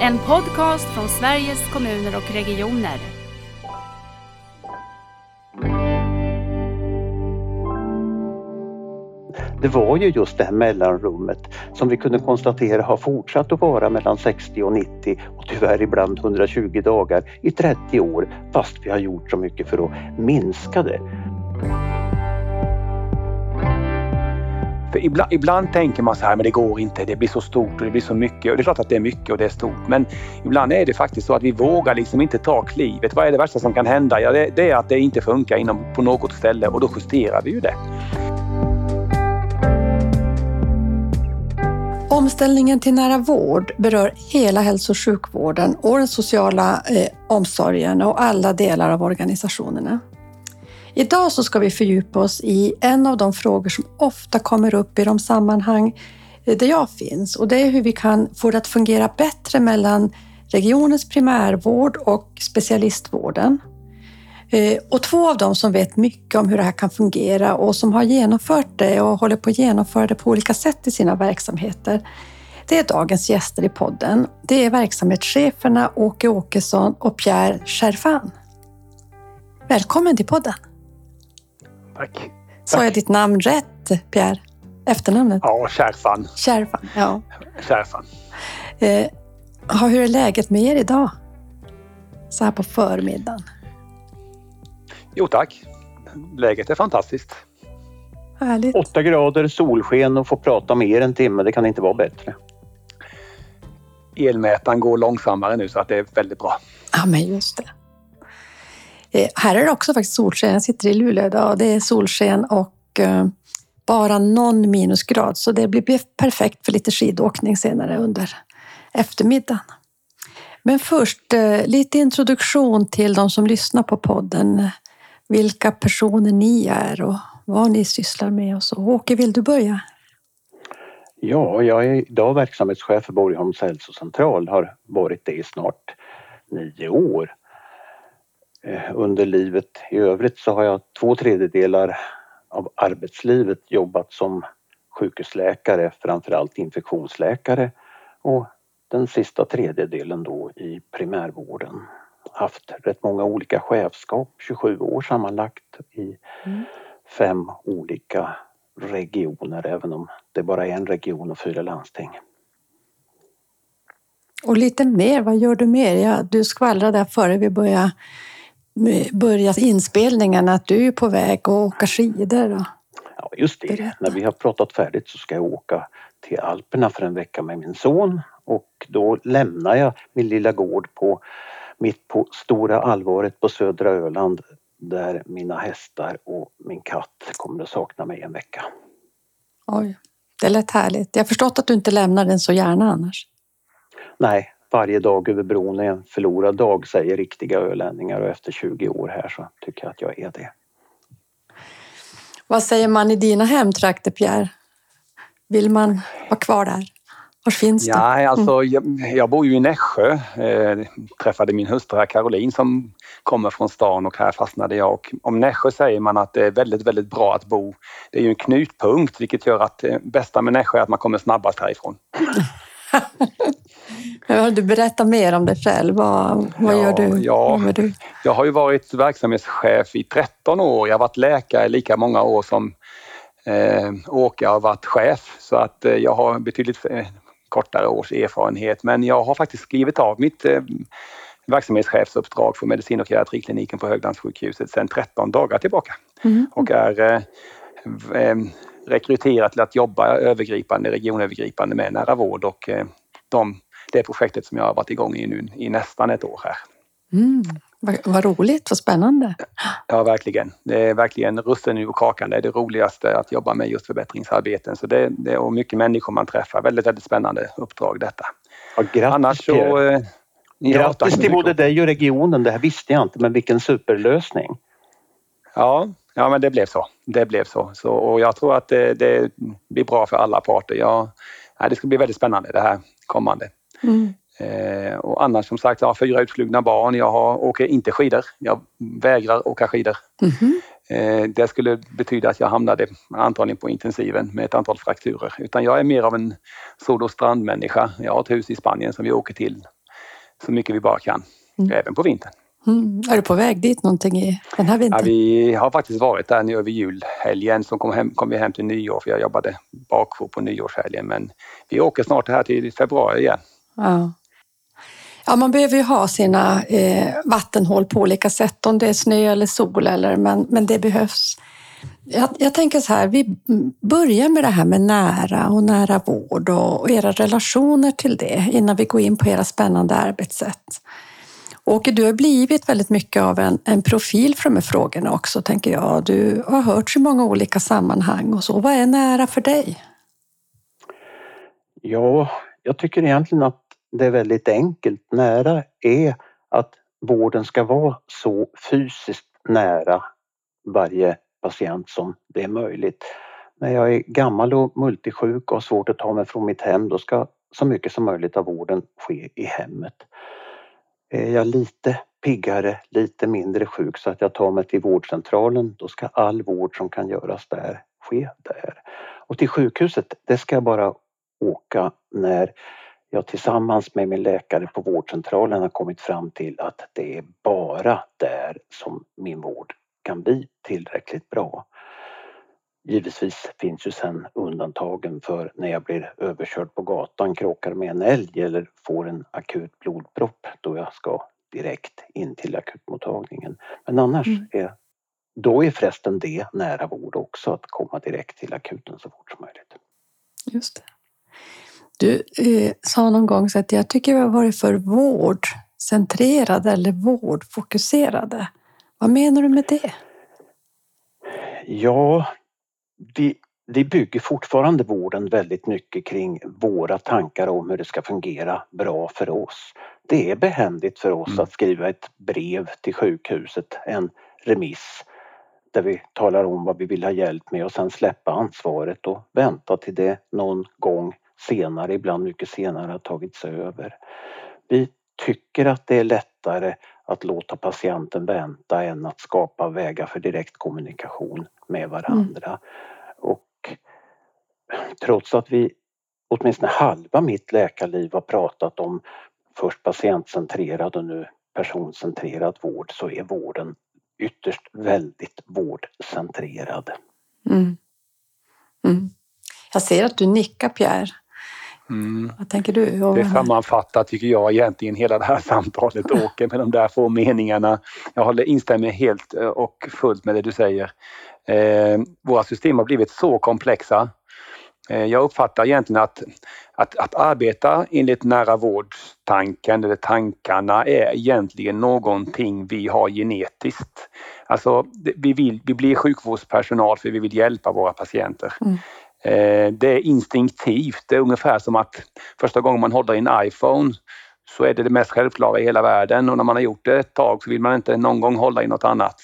En podcast från Sveriges kommuner och regioner. Det var ju just det här mellanrummet som vi kunde konstatera har fortsatt att vara mellan 60 och 90 och tyvärr ibland 120 dagar i 30 år fast vi har gjort så mycket för att minska det. För ibland, ibland, tänker man så här, men det går inte, det blir så stort och det blir så mycket. Och det är klart att det är mycket och det är stort. Men ibland är det faktiskt så att vi vågar liksom inte ta klivet. Vad är det värsta som kan hända? Ja, det, det är att det inte funkar inom, på något ställe och då justerar vi ju det. Omställningen till nära vård berör hela hälso och sjukvården och den sociala eh, omsorgen och alla delar av organisationerna. Idag så ska vi fördjupa oss i en av de frågor som ofta kommer upp i de sammanhang eh, där jag finns och det är hur vi kan få det att fungera bättre mellan regionens primärvård och specialistvården. Eh, och två av dem som vet mycket om hur det här kan fungera och som har genomfört det och håller på att genomföra det på olika sätt i sina verksamheter, det är dagens gäster i podden. Det är verksamhetscheferna Åke Åkesson och Pierre Cherfan. Välkommen till podden! Tack. Sa jag ditt namn rätt, Pierre? Efternamnet? Ja, Kärfan. Kärfan, ja. Kärfan. Eh, hur är läget med er idag? Så här på förmiddagen. Jo tack. Läget är fantastiskt. Härligt. Åtta grader, solsken och få prata med er en timme, det kan inte vara bättre. Elmätaren går långsammare nu så att det är väldigt bra. Ja, men just det. Eh, här är det också faktiskt solsken. Jag sitter i Luleå idag och det är solsken och eh, bara någon minusgrad. Så det blir perfekt för lite skidåkning senare under eftermiddagen. Men först eh, lite introduktion till de som lyssnar på podden. Vilka personer ni är och vad ni sysslar med och så. Åke, vill du börja? Ja, jag är idag verksamhetschef för Borgholms hälsocentral, har varit det i snart nio år. Under livet i övrigt så har jag två tredjedelar av arbetslivet jobbat som sjukhusläkare, framförallt infektionsläkare och den sista tredjedelen då i primärvården. Haft rätt många olika chefskap, 27 år sammanlagt i mm. fem olika regioner även om det bara är en region och fyra landsting. Och lite mer, vad gör du mer? Ja, du skvallrade där före vi började börja inspelningen att du är på väg att åka skidor. Ja, just det. Berätta. När vi har pratat färdigt så ska jag åka till Alperna för en vecka med min son och då lämnar jag min lilla gård på mitt på stora allvaret på södra Öland där mina hästar och min katt kommer att sakna mig en vecka. Oj, det lät härligt. Jag har förstått att du inte lämnar den så gärna annars. Nej, varje dag över bron är en förlorad dag säger riktiga ölänningar och efter 20 år här så tycker jag att jag är det. Vad säger man i dina hemtrakter Pierre? Vill man vara kvar där? Var finns det? Ja, alltså, jag, jag, bor ju i Nässjö. Eh, träffade min hustru Caroline som kommer från stan och här fastnade jag. Och om Nässjö säger man att det är väldigt, väldigt bra att bo. Det är ju en knutpunkt vilket gör att det eh, bästa med Nässjö är att man kommer snabbast härifrån. Du berätta mer om dig själv. Vad, vad ja, gör du? Ja, vad du? Jag har ju varit verksamhetschef i 13 år. Jag har varit läkare lika många år som eh, Åke har varit chef. Så att eh, jag har betydligt eh, kortare års erfarenhet. Men jag har faktiskt skrivit av mitt eh, verksamhetschefsuppdrag för medicin och geriatrikliniken på Höglandssjukhuset sedan 13 dagar tillbaka. Mm. Och är rekryterad till att jobba övergripande, regionövergripande med nära vård och eh, de det projektet som jag har varit igång i nu i nästan ett år här. Mm, vad, vad roligt, vad spännande. Ja, verkligen. Det är verkligen russen ur kakan. Det är det roligaste att jobba med just förbättringsarbeten. Så det, det och mycket människor man träffar. Väldigt, väldigt spännande uppdrag detta. Ja, grattis Annars så, eh, Grattis till både dig och regionen. Det här visste jag inte, men vilken superlösning. Ja, ja men det blev så. Det blev så. så och jag tror att det, det blir bra för alla parter. Ja, det ska bli väldigt spännande det här kommande. Mm. Eh, och annars som sagt, jag har fyra utflugna barn. Jag har, åker inte skidor. Jag vägrar åka skidor. Mm. Eh, det skulle betyda att jag hamnade antagligen på intensiven med ett antal frakturer. Utan jag är mer av en sol och strandmänniska. Jag har ett hus i Spanien som vi åker till så mycket vi bara kan, mm. även på vintern. Mm. Är du på väg dit någonting i den här vintern? Ja, vi har faktiskt varit där nu över julhelgen, så kom, hem, kom vi hem till nyår för jag jobbade bakjour på nyårshelgen. Men vi åker snart här till februari igen. Ja. Ja, man behöver ju ha sina eh, vattenhål på olika sätt, om det är snö eller sol, eller, men, men det behövs. Jag, jag, tänker så här, vi börjar med det här med nära och nära vård och, och era relationer till det innan vi går in på era spännande arbetssätt. Åke, du har blivit väldigt mycket av en, en profil för de här frågorna också, tänker jag. Du har hört i många olika sammanhang och så. Vad är nära för dig? Ja, jag tycker egentligen att det är väldigt enkelt. Nära är att vården ska vara så fysiskt nära varje patient som det är möjligt. När jag är gammal och multisjuk och har svårt att ta mig från mitt hem, då ska så mycket som möjligt av vården ske i hemmet. Är jag lite piggare, lite mindre sjuk så att jag tar mig till vårdcentralen, då ska all vård som kan göras där ske där. Och till sjukhuset, det ska jag bara åka när jag tillsammans med min läkare på vårdcentralen har kommit fram till att det är bara där som min vård kan bli tillräckligt bra. Givetvis finns ju sen undantagen för när jag blir överkörd på gatan, krockar med en älg eller får en akut blodpropp då jag ska direkt in till akutmottagningen. Men annars mm. är då är förresten det nära vård också, att komma direkt till akuten så fort som möjligt. Just det. Du eh, sa någon gång så att jag tycker vi har varit för vårdcentrerade eller vårdfokuserade. Vad menar du med det? Ja, vi, vi bygger fortfarande vården väldigt mycket kring våra tankar om hur det ska fungera bra för oss. Det är behändigt för oss mm. att skriva ett brev till sjukhuset, en remiss där vi talar om vad vi vill ha hjälp med och sen släppa ansvaret och vänta till det någon gång senare, ibland mycket senare, har tagits över. Vi tycker att det är lättare att låta patienten vänta än att skapa vägar för direkt kommunikation med varandra. Mm. Och trots att vi åtminstone halva mitt läkarliv har pratat om först patientcentrerad och nu personcentrerad vård så är vården ytterst väldigt vårdcentrerad. Mm. Mm. Jag ser att du nickar Pierre. Mm. Vad tänker du? Det sammanfattar, tycker jag, egentligen hela det här samtalet, Åke, med de där få meningarna. Jag håller, instämmer helt eh, och fullt med det du säger. Eh, våra system har blivit så komplexa. Eh, jag uppfattar egentligen att, att, att arbeta enligt nära vårdstanken eller tankarna är egentligen någonting vi har genetiskt. Alltså, vi, vill, vi blir sjukvårdspersonal för vi vill hjälpa våra patienter. Mm. Eh, det är instinktivt. Det är ungefär som att första gången man håller i en iPhone så är det det mest självklara i hela världen och när man har gjort det ett tag så vill man inte någon gång hålla i något annat.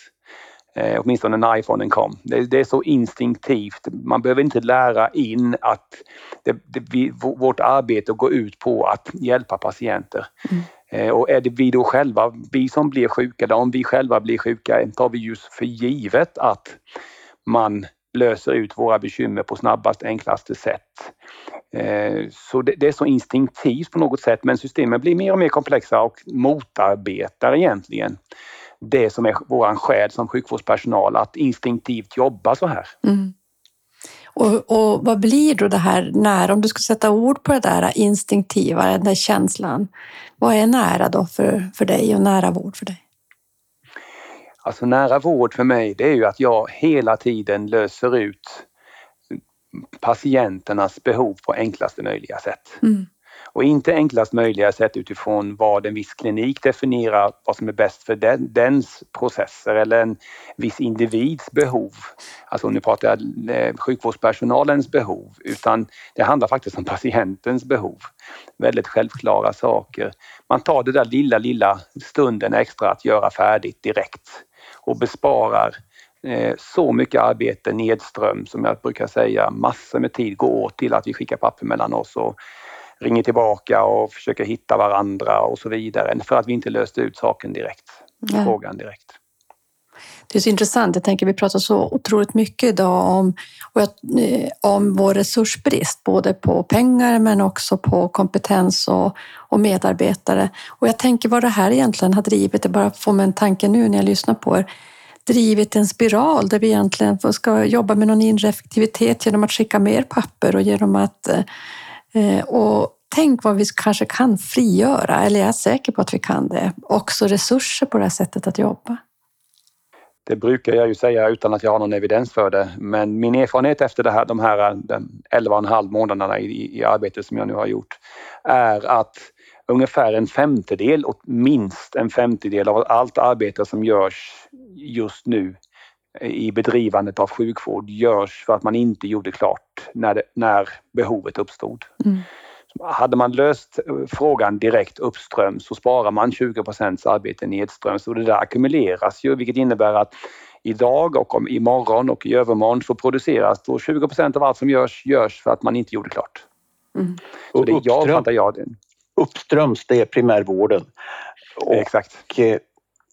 Eh, åtminstone när iPhonen kom. Det, det, är så instinktivt. Man behöver inte lära in att det, det, vi, vårt arbete går ut på att hjälpa patienter. Mm. Eh, och är det vi då själva, vi som blir sjuka, eller om vi själva blir sjuka, tar vi just för givet att man löser ut våra bekymmer på snabbaste, enklaste sätt. Eh, så det, är så instinktivt på något sätt men systemen blir mer och mer komplexa och motarbetar egentligen det som är våran själ som sjukvårdspersonal, att instinktivt jobba så här. Mm. Och, och, vad blir då det här nära, om du ska sätta ord på det där instinktiva, den där känslan. Vad är nära då för, för dig och nära vård för dig? Alltså nära vård för mig det är ju att jag hela tiden löser ut patienternas behov på enklaste möjliga sätt. Mm. Och inte enklast möjliga sätt utifrån vad en viss klinik definierar vad som är bäst för den, dens processer eller en viss individs behov. Alltså nu pratar jag eh, sjukvårdspersonalens behov utan det handlar faktiskt om patientens behov. Väldigt självklara saker. Man tar det där lilla, lilla stunden extra att göra färdigt direkt och besparar eh, så mycket arbete nedström som jag brukar säga, massor med tid går åt till att vi skickar papper mellan oss och ringer tillbaka och försöker hitta varandra och så vidare för att vi inte löste ut saken direkt, ja. frågan direkt. Det är så intressant. Jag tänker vi pratar så otroligt mycket idag om, eh, om vår resursbrist, både på pengar men också på kompetens och, och medarbetare. Och jag tänker vad det här egentligen har drivit, det bara får mig en tanke nu när jag lyssnar på er, drivit en spiral där vi egentligen ska jobba med någon inre effektivitet genom att skicka mer papper och genom att eh, eh, och tänk vad vi kanske kan frigöra, eller jag är säker på att vi kan det, också resurser på det här sättet att jobba. Det brukar jag ju säga utan att jag har någon evidens för det. Men min erfarenhet efter det här, de här 11,5 månaderna i, i arbetet som jag nu har gjort är att ungefär en femtedel och minst en femtedel av allt arbete som görs just nu i bedrivandet av sjukvård görs för att man inte gjorde klart när, det, när behovet uppstod. Mm. Hade man löst eh, frågan direkt uppströms så sparar man 20% arbete nedströms och det där ackumuleras ju vilket innebär att idag och om imorgon och i övermorgon så produceras då 20% av allt som görs, görs för att man inte gjorde klart. Mm. Så det, jag fattar jag det. Uppströms, det är primärvården. Och Exakt. Eh,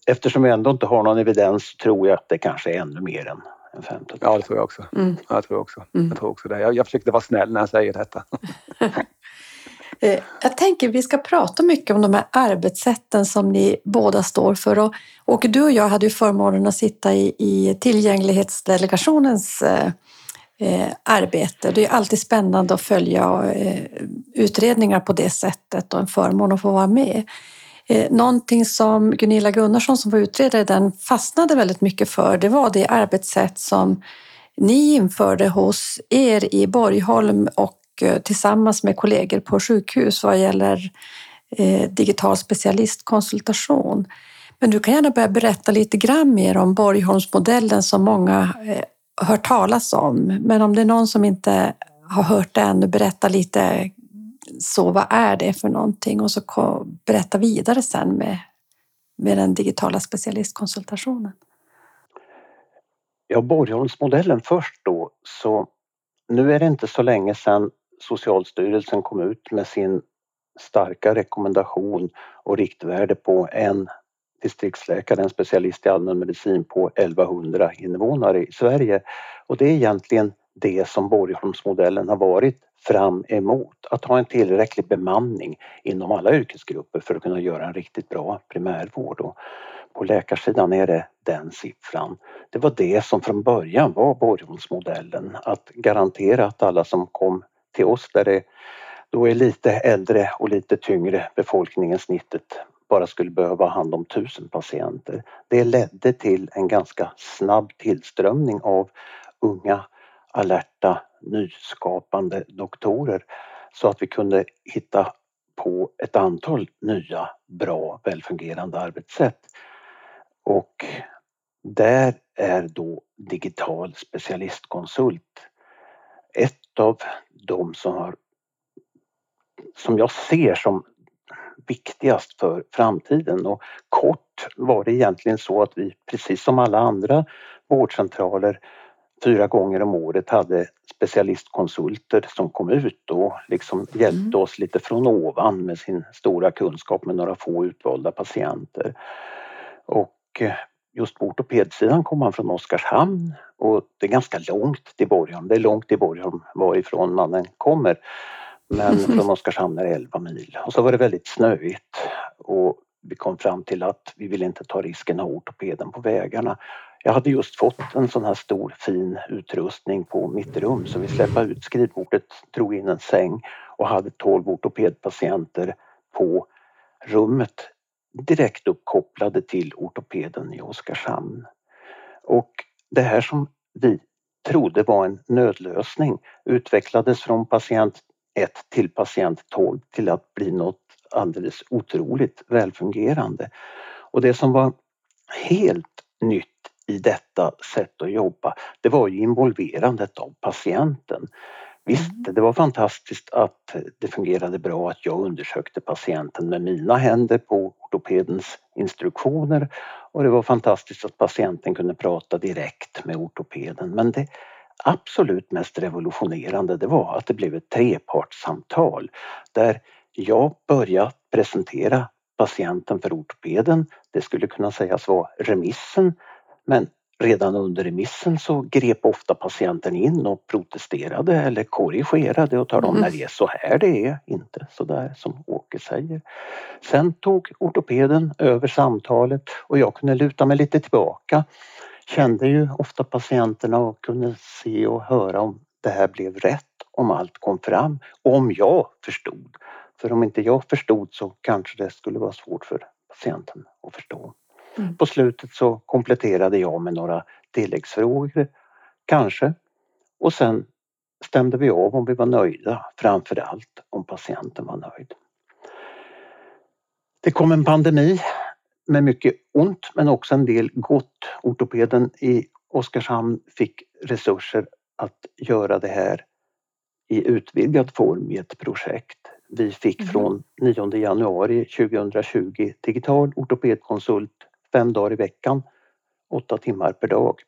eftersom vi ändå inte har någon evidens tror jag att det kanske är ännu mer än en femtedel. Ja, det tror jag också. Mm. Jag tror också. Mm. Jag tror också det. Jag, jag försökte vara snäll när jag säger detta. Eh, jag tänker vi ska prata mycket om de här arbetssätten som ni båda står för. Och, och du och jag hade ju förmånen att sitta i, i tillgänglighetsdelegationens eh, eh, arbete. Det är alltid spännande att följa eh, utredningar på det sättet och en förmån att få vara med. Eh, någonting som Gunilla Gunnarsson som var utredare den fastnade väldigt mycket för det var det arbetssätt som ni införde hos er i Borgholm och Eh, tillsammans med kollegor på sjukhus vad gäller eh, digital specialistkonsultation. Men du kan gärna börja berätta lite grann mer om Borgholmsmodellen som många eh, hört talas om. Men om det är någon som inte har hört det ännu, berätta lite så vad är det för någonting och så berätta vidare sen med, med den digitala specialistkonsultationen. Ja, Borgholmsmodellen först då. Så nu är det inte så länge sedan Socialstyrelsen kom ut med sin starka rekommendation och riktvärde på en distriktsläkare, en specialist i allmänmedicin på 1100 invånare i Sverige. Och det är egentligen det som Borgholmsmodellen har varit fram emot. Att ha en tillräcklig bemanning inom alla yrkesgrupper för att kunna göra en riktigt bra primärvård. Och på läkarsidan är det den siffran. Det var det som från början var Borgholmsmodellen, att garantera att alla som kom till oss där det då är lite äldre och lite tyngre befolkningen snittet bara skulle behöva ha hand om tusen patienter. Det ledde till en ganska snabb tillströmning av unga, alerta, nyskapande doktorer så att vi kunde hitta på ett antal nya, bra, välfungerande arbetssätt. Och där är då digital specialistkonsult ett av de som har som jag ser som viktigast för framtiden och kort var det egentligen så att vi precis som alla andra vårdcentraler fyra gånger om året hade specialistkonsulter som kom ut och liksom hjälpte mm. oss lite från ovan med sin stora kunskap med några få utvalda patienter. Och eh, just på ortopedsidan kom han från Oskarshamn och det är ganska långt till Borgholm. Det är långt till Borgholm varifrån mannen kommer. Men från Oskarshamn är det 11 mil. Och så var det väldigt snöigt och vi kom fram till att vi vill inte ta risken av ortopeden på vägarna. Jag hade just fått en sån här stor fin utrustning på mitt rum så vi släppte ut skrivbordet, drog in en säng och hade 12 ortopedpatienter på rummet direkt uppkopplade till ortopeden i Oskarshamn. Och det här som vi trodde var en nödlösning utvecklades från patient 1 till patient 12 till att bli något alldeles otroligt välfungerande. Och det som var helt nytt i detta sätt att jobba, det var ju involverandet av patienten. Visst, mm. det var fantastiskt att det fungerade bra att jag undersökte patienten med mina händer på ortopedens instruktioner och det var fantastiskt att patienten kunde prata direkt med ortopeden. Men det absolut mest revolutionerande det var att det blev ett trepartssamtal där jag började presentera patienten för ortopeden. Det skulle kunna sägas vara remissen Men redan under remissen så grep ofta patienten in och protesterade eller korrigerade och talade om Mm. när det är så här det är, inte så där som Åke säger. Sen tog ortopeden över samtalet och jag kunde luta mig lite tillbaka. Kände ju ofta patienterna och kunde se och höra om det här blev rätt, om allt kom fram, om jag förstod. För om inte jag förstod så kanske det skulle vara svårt för patienten att förstå. Mm. På slutet så kompletterade jag med några tilläggsfrågor, kanske. Och sen stämde vi av om vi var nöjda, framför allt om patienten var nöjd. Det kom en pandemi med mycket ont men också en del gott. Ortopeden i Oskarshamn fick resurser att göra det här i utvidgad form i ett projekt. Vi fick Mhm. från 9 januari 2020 digital ortopedkonsult fem dagar i veckan, åtta timmar per dag.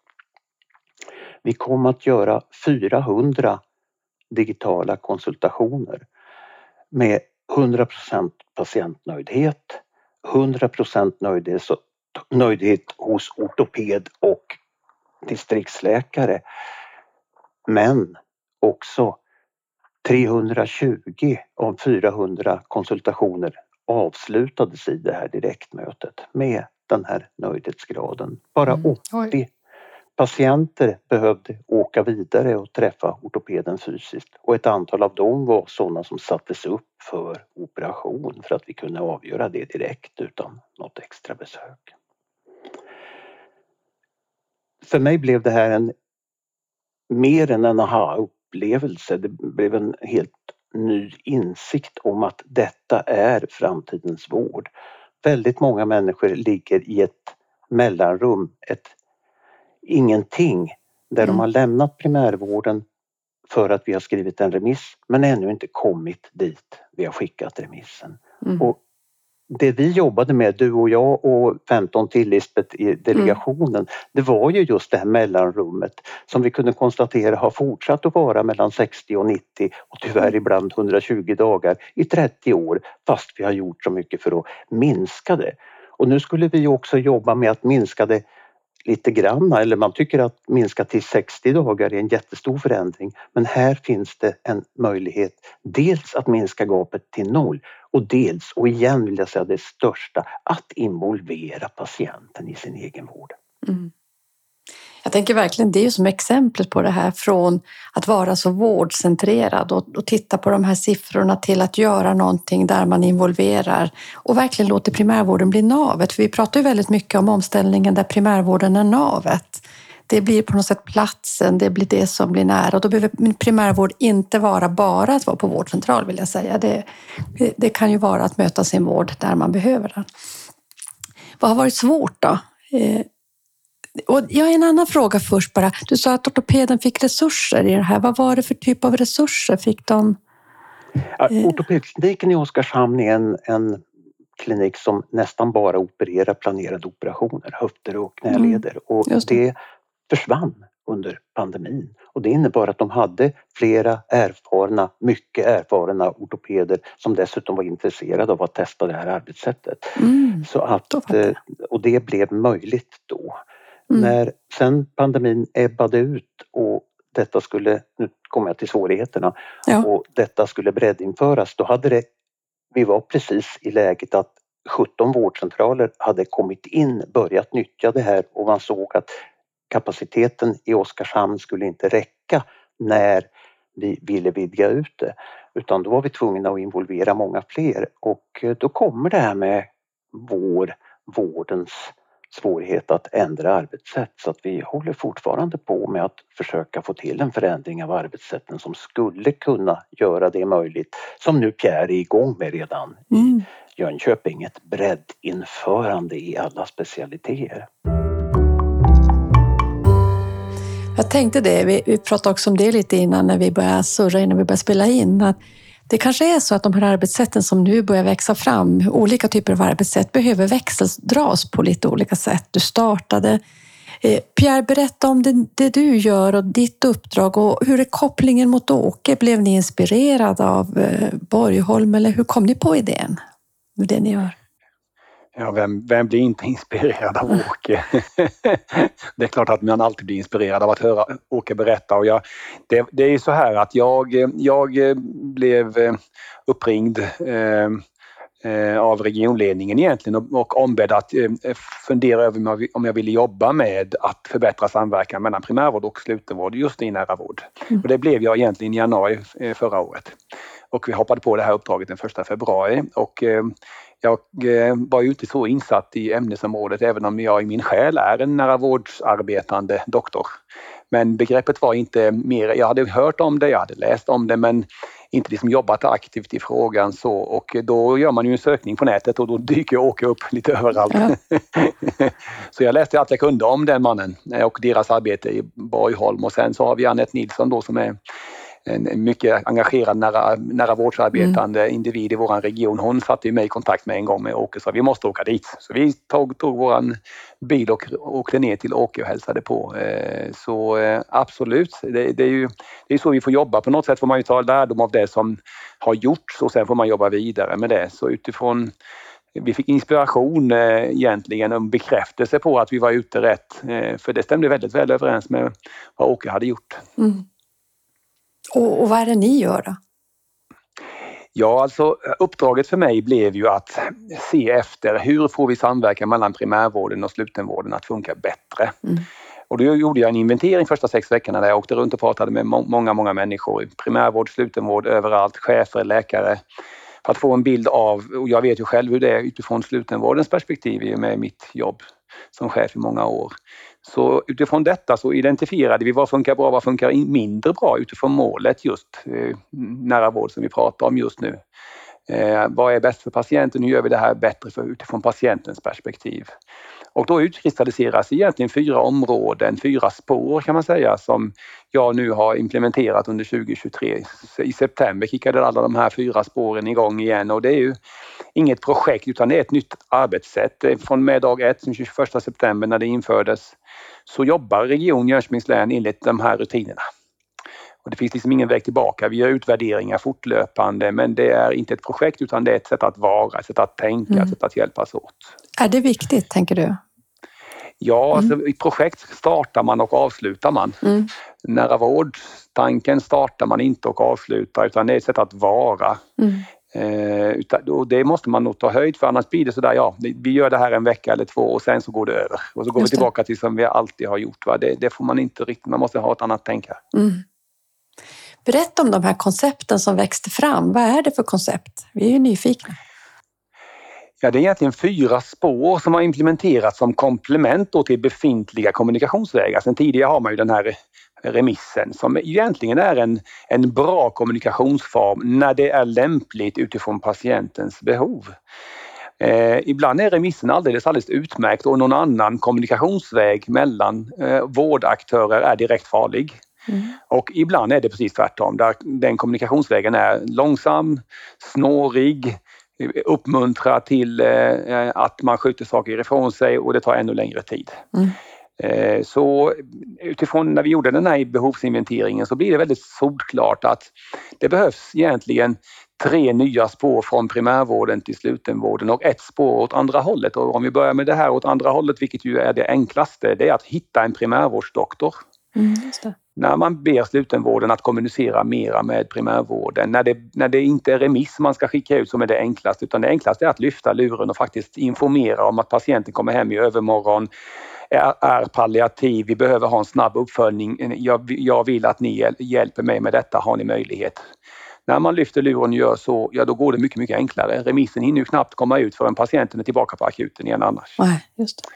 Vi kom att göra 400 digitala konsultationer med 100% patientnöjdhet, 100 nöjdhet, nöjdhet hos ortoped och distriktsläkare. Men också 320 av 400 konsultationer avslutades i det här direktmötet med den här nöjdhetsgraden. Bara Mm. 80 patienter behövde åka vidare och träffa ortopeden fysiskt och ett antal av dem var sådana som sattes upp för operation för att vi kunde avgöra det direkt utan något extra besök. För mig blev det här en mer än en aha-upplevelse. Det blev en helt ny insikt om att detta är framtidens vård. Väldigt många människor ligger i ett mellanrum, ett ingenting, där Mm. de har lämnat primärvården för att vi har skrivit en remiss men ännu inte kommit dit vi har skickat remissen. Mm. Och det vi jobbade med, du och jag och 15 till Lisbeth i delegationen, det var ju just det här mellanrummet som vi kunde konstatera har fortsatt att vara mellan 60 och 90 och tyvärr ibland 120 dagar i 30 år fast vi har gjort så mycket för att minska det. Och nu skulle vi också jobba med att minska det lite grann, eller man tycker att minska till 60 dagar är en jättestor förändring. Men här finns det en möjlighet dels att minska gapet till noll och dels, och igen vill jag säga det största, att involvera patienten i sin egen vård. Mm. Jag tänker verkligen, det är ju som exemplet på det här från att vara så vårdcentrerad och, och titta på de här siffrorna till att göra någonting där man involverar och verkligen låter primärvården bli navet. För vi pratar ju väldigt mycket om omställningen där primärvården är navet. Det blir på något sätt platsen, det blir det som blir nära och då behöver primärvård inte vara bara att vara på vårdcentral vill jag säga. Det, det kan ju vara att möta sin vård där man behöver den. Vad har varit svårt då? Eh, och jag har en annan fråga först bara. Du sa att ortopeden fick resurser i det här. Vad var det för typ av resurser fick de? Ja, Eh. Ortopedkliniken i Oskarshamn är en, en klinik som nästan bara opererar planerade operationer, höfter och knäleder och just det. det försvann under pandemin och det innebar att de hade flera erfarna, mycket erfarna ortopeder som dessutom var intresserade av att testa det här arbetssättet. Mm. Så att, eh, och det blev möjligt då. Mm. När sen pandemin ebbade ut och detta skulle, nu kommer jag till svårigheterna, Ja. och detta skulle breddinföras, då hade det, vi var precis i läget att 17 vårdcentraler hade kommit in, börjat nyttja det här och man såg att kapaciteten i Oskarshamn skulle inte räcka när vi ville vidga ut det. Utan då var vi tvungna att involvera många fler och då kommer det här med vår, vårdens svårighet att ändra arbetssätt så att vi håller fortfarande på med att försöka få till en förändring av arbetssätten som skulle kunna göra det möjligt, som nu Pierre är igång med redan i Mm. Jönköping, ett breddinförande i alla specialiteter. Jag tänkte det, vi, vi pratade också om det lite innan när vi började surra, innan vi började spela in. Att det kanske är så att de här arbetssätten som nu börjar växa fram, olika typer av arbetssätt, behöver växeldras på lite olika sätt. Du startade. Eh, Pierre, berätta om det, det du gör och ditt uppdrag och hur är kopplingen mot Åke? Blev ni inspirerad av eh, Borgholm eller hur kom ni på idén? med Det ni gör? Ja, vem, vem blir inte inspirerad av Åke? det är klart att man alltid blir inspirerad av att höra Åke berätta. Och jag, det, det är så här att jag, jag blev uppringd eh, eh, av regionledningen egentligen och, och ombedd att eh, fundera över om jag ville jobba med att förbättra samverkan mellan primärvård och slutenvård just i nära vård. Mm. Och det blev jag egentligen i januari eh, förra året. Och vi hoppade på det här uppdraget den 1 februari och eh, jag eh, var ju inte så insatt i ämnesområdet även om jag i min själ är en nära vårdsarbetande doktor. Men begreppet var inte mer, jag hade hört om det, jag hade läst om det men inte liksom jobbat aktivt i frågan så och då gör man ju en sökning på nätet och då dyker Åke upp lite överallt. Ja. så jag läste allt jag kunde om den mannen och deras arbete i Borgholm och sen så har vi Anette Nilsson då som är en mycket engagerad nära, nära vårdsarbetande mm. individ i vår region. Hon satte mig i kontakt med en gång med Åke och sa vi måste åka dit. Så vi tog, tog våran bil och åkte ner till Åke och hälsade på. Eh, så eh, absolut, det, det, är ju det är så vi får jobba. På något sätt får man ju ta lärdom av det som har gjorts och sen får man jobba vidare med det. Så utifrån vi fick inspiration eh, egentligen och bekräftelse på att vi var ute rätt. för det stämde väldigt väl överens med vad Åke hade gjort. Mm. Och, och vad är det ni gör då? Ja, alltså uppdraget för mig blev ju att se efter hur får vi samverkan mellan primärvården och slutenvården att funka bättre. Mm. Och då gjorde jag en inventering första sex veckorna där jag åkte runt och pratade med många, många människor. Primärvård, slutenvård, överallt, chefer, läkare. För att få en bild av, och jag vet ju själv hur det är utifrån slutenvårdens perspektiv med mitt jobb som chef i många år. Så utifrån detta så identifierade vi vad funkar bra, vad funkar mindre bra utifrån målet just eh, nära vård som vi pratar om just nu. Eh, vad är bäst för patienten? Hur gör vi det här bättre för, utifrån patientens perspektiv? Och då utkristalliseras egentligen fyra områden, fyra spår kan man säga som jag nu har implementerat under 2023. I september kickade alla de här fyra spåren igång igen och det är ju inget projekt utan det är ett nytt arbetssätt. Från med dag ett, den 21 september när det infördes, så jobbar Region Jönköpings län enligt de här rutinerna. Och det finns liksom ingen väg tillbaka. Vi gör utvärderingar fortlöpande men det är inte ett projekt utan det är ett sätt att vara, ett sätt att tänka, mm. ett sätt att hjälpas åt. Är det viktigt, tänker du? Ja, mm. alltså, i projekt startar man och avslutar man. Mm. Nära vårdtanken startar man inte och avslutar utan det är ett sätt att vara. Mm. Eh, utan, och det måste man nog ta höjd för annars blir det sådär, ja, vi gör det här en vecka eller två och sen så går det över. Och så går Just vi tillbaka till som vi alltid har gjort. Va? Det, det, får man inte riktigt, man måste ha ett annat tänk här. Mm. Berätta om de här koncepten som växte fram. Vad är det för koncept? Vi är ju nyfikna. Ja, det är egentligen fyra spår som har implementerats som komplement till befintliga kommunikationsvägar. Sen tidigare har man ju den här remissen som egentligen är en, en bra kommunikationsform när det är lämpligt utifrån patientens behov. Eh, ibland är remissen alldeles, alldeles utmärkt och någon annan kommunikationsväg mellan eh, vårdaktörer är direkt farlig. Mm. Och ibland är det precis tvärtom, där den kommunikationsvägen är långsam, snårig, uppmuntrar till eh, att man skjuter saker ifrån sig och det tar ännu längre tid. Mm. Eh, så utifrån när vi gjorde den här behovsinventeringen så blir det väldigt solklart att det behövs egentligen tre nya spår från primärvården till slutenvården och ett spår åt andra hållet. Och om vi börjar med det här åt andra hållet, vilket ju är det enklaste, det är att hitta en primärvårdsdoktor. Mm, när man ber slutenvården att kommunicera mera med primärvården, när det, när det inte är remiss man ska skicka ut som är det enklaste, utan det enklaste är att lyfta luren och faktiskt informera om att patienten kommer hem i övermorgon, är, är palliativ, vi behöver ha en snabb uppföljning, jag, jag vill att ni hjälper mig med detta, har ni möjlighet? När man lyfter luren och gör så, ja då går det mycket, mycket enklare. Remissen hinner ju knappt komma ut förrän patienten är tillbaka på akuten igen annars. Nej, just det.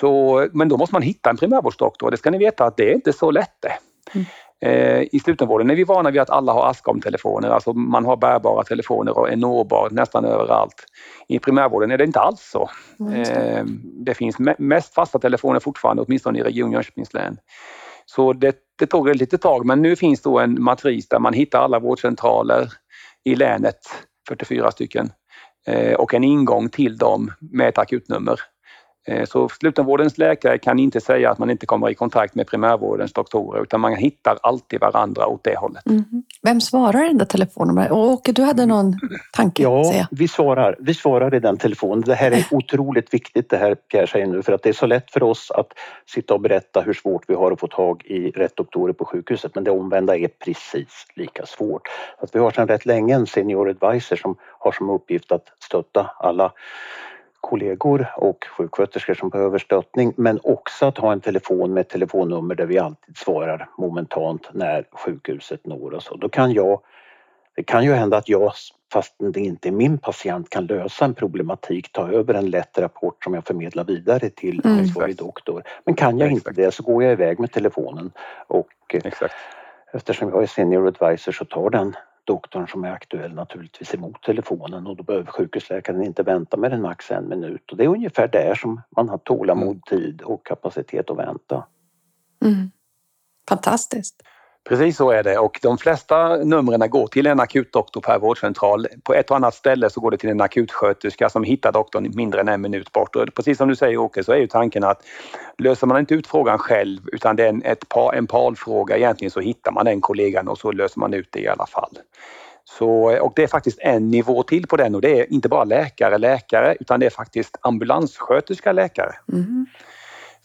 Så, men då måste man hitta en primärvårdsdoktor. Det ska ni veta att det är inte så lätt det. Mm. Eh, I slutenvården är vi vana vid att alla har Ascom-telefoner, alltså man har bärbara telefoner och är nåbar nästan överallt. I primärvården är det inte alls så. Mm. Det finns mest fasta telefoner fortfarande, åtminstone i Region Jönköpings län. Så det, det tog ett litet tag, men nu finns då en matris där man hittar alla vårdcentraler i länet, 44 stycken, eh, och en ingång till dem med ett akutnummer. Eh, så slutenvårdens läkare kan inte säga att man inte kommer i kontakt med primärvårdens doktorer utan man hittar alltid varandra åt det hållet. Mm. Vem svarar i den där telefonen? Åke, du hade någon tanke? Ja, vi svarar. Vi svarar i den telefonen. Det här är otroligt viktigt det här Pierre säger nu för att det är så lätt för oss att sitta och berätta hur svårt vi har att få tag i rätt doktorer på sjukhuset men det omvända är precis lika svårt. Att vi har sedan rätt länge en senior advisor som har som uppgift att stötta alla kollegor och sjuksköterskor som behöver stöttning men också att ha en telefon med ett telefonnummer där vi alltid svarar momentant när sjukhuset når oss och då kan jag det kan ju hända att jag, fast det inte är min patient, kan lösa en problematik, ta över en lätt rapport som jag förmedlar vidare till mm. ansvarig doktor. Men kan jag Exakt. inte det så går jag iväg med telefonen och Exakt. eftersom jag är senior advisor så tar den doktorn som är aktuell naturligtvis emot telefonen och då behöver sjukhusläkaren inte vänta med en max en minut. Och det är ungefär där som man har tålamod, mm. tid och kapacitet att vänta. Mm. Fantastiskt! Precis så är det och de flesta numren går till en akutdoktor per vårdcentral. På ett och annat ställe så går det till en akutsköterska som hittar doktorn mindre än en minut bort. Och precis som du säger Åke så är ju tanken att löser man inte ut frågan själv utan det är en, ett par, en parfråga egentligen så hittar man den kollegan och så löser man ut det i alla fall. Så, och det är faktiskt en nivå till på den och det är inte bara läkare, läkare utan det är faktiskt ambulanssköterska, läkare. Mm.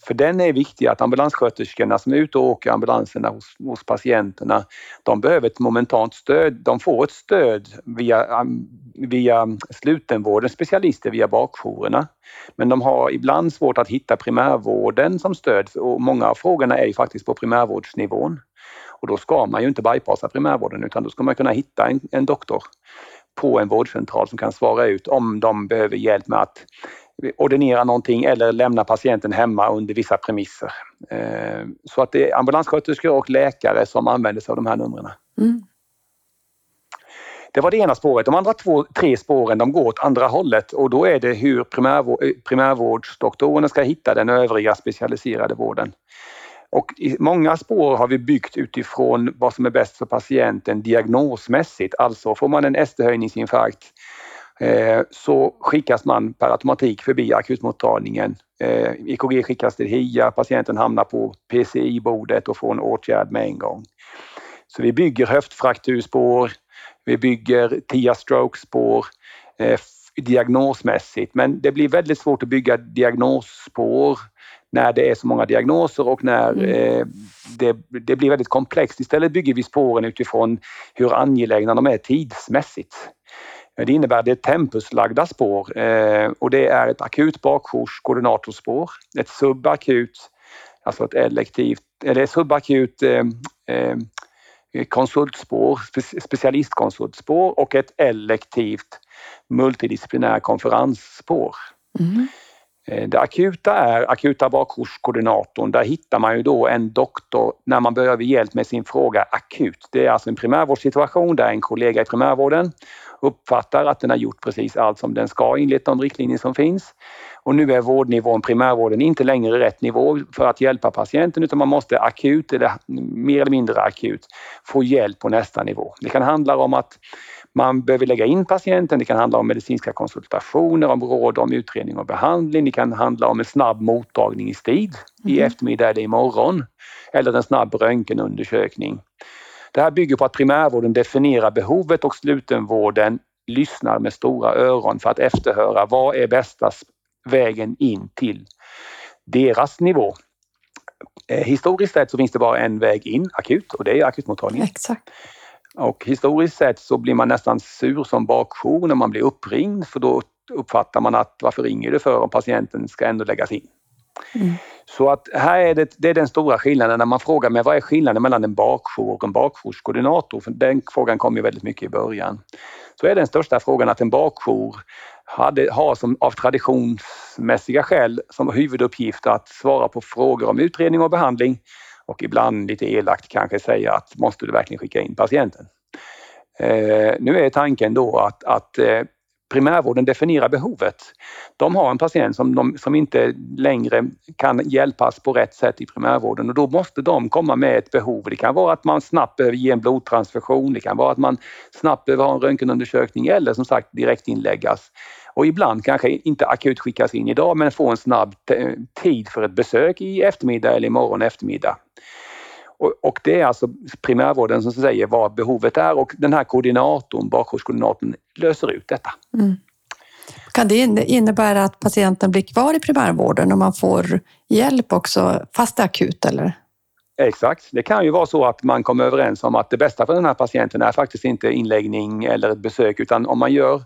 För den är viktig att ambulanssköterskorna som är ute och åker ambulanserna hos, hos patienterna, de behöver ett momentant stöd. De får ett stöd via, via slutenvårdens specialister, via bakjourerna. Men de har ibland svårt att hitta primärvården som stöd och många av frågorna är ju faktiskt på primärvårdsnivån. Och då ska man ju inte bypassa primärvården utan då ska man kunna hitta en, en doktor på en vårdcentral som kan svara ut om de behöver hjälp med att ordinera någonting eller lämna patienten hemma under vissa premisser. Eh, så att det är ambulanssköterskor och läkare som använder sig av de här numren. Mm. Det var det ena spåret. De andra två, tre spåren de går åt andra hållet och då är det hur primärvård, eh, primärvårdsdoktorerna ska hitta den övriga specialiserade vården. Och många spår har vi byggt utifrån vad som är bäst för patienten diagnosmässigt. Alltså får man en ST-höjningsinfarkt så skickas man per automatik förbi akutmottagningen. EKG eh, skickas till HIA, patienten hamnar på PCI-bordet och får en åtgärd med en gång. Så vi bygger höftfrakturspår, vi bygger TIA-stroke-spår eh, diagnosmässigt men det blir väldigt svårt att bygga diagnosspår när det är så många diagnoser och när mm. eh, det, det, blir väldigt komplext. Istället bygger vi spåren utifrån hur angelägna de är tidsmässigt. Eh, det innebär att det är tempuslagda spår eh, och det är ett akut bakjourskoordinatorspår, ett subakut, alltså ett elektivt, eller subakut eh, konsultspår, specialistkonsultspår och ett elektivt multidisciplinär konferensspår. Mm. Eh, det akuta är akuta bakjourskoordinatorn. Där hittar man ju då en doktor när man behöver hjälp med sin fråga akut. Det är alltså en primärvårdssituation där en kollega i primärvården uppfattar att den har gjort precis allt som den ska enligt de riktlinjer som finns. Och nu är vårdnivån, primärvården, inte längre rätt nivå för att hjälpa patienten utan man måste akut, eller mer eller mindre akut, få hjälp på nästa nivå. Det kan handla om att man behöver lägga in patienten, det kan handla om medicinska konsultationer, om råd om utredning och behandling, det kan handla om en snabb mottagning i tid, mm. i eftermiddag eller imorgon, eller en snabb röntgenundersökning. Det här bygger på att primärvården definierar behovet och slutenvården lyssnar med stora öron för att efterhöra vad är bästa vägen in till deras nivå. Eh, historiskt sett så finns det bara en väg in akut och det är akutmottagningen. Exakt. Och historiskt sett så blir man nästan sur som bakjour när man blir uppringd för då uppfattar man att varför ringer du för om patienten ska ändå läggas in. Mm. Så att här är det, det är den stora skillnaden när man frågar mig vad är skillnaden mellan en bakjour och en bakjourskoordinator? För den frågan kom ju väldigt mycket i början. Så är den största frågan att en bakjour hade, har som, av traditionsmässiga skäl som huvuduppgift att svara på frågor om utredning och behandling och ibland lite elakt kanske säga att måste du verkligen skicka in patienten? Eh, nu är tanken då att, att eh, primärvården definierar behovet. De har en patient som, de, som inte längre kan hjälpas på rätt sätt i primärvården och då måste de komma med ett behov. Det kan vara att man snabbt behöver ge en blodtransfusion, det kan vara att man snabbt behöver ha en röntgenundersökning eller som sagt direkt inläggas. och ibland kanske inte akut skickas in idag men få en snabb tid för ett besök i eftermiddag eller imorgon eftermiddag. Och, och det är alltså primärvården som säger vad behovet är och den här koordinatorn, bakgårdskoordinatorn, löser ut detta. Mm. Kan det innebära att patienten blir kvar i primärvården och man får hjälp också fast det är akut eller? Exakt. Det kan ju vara så att man kommer överens om att det bästa för den här patienten är faktiskt inte inläggning eller ett besök utan om man gör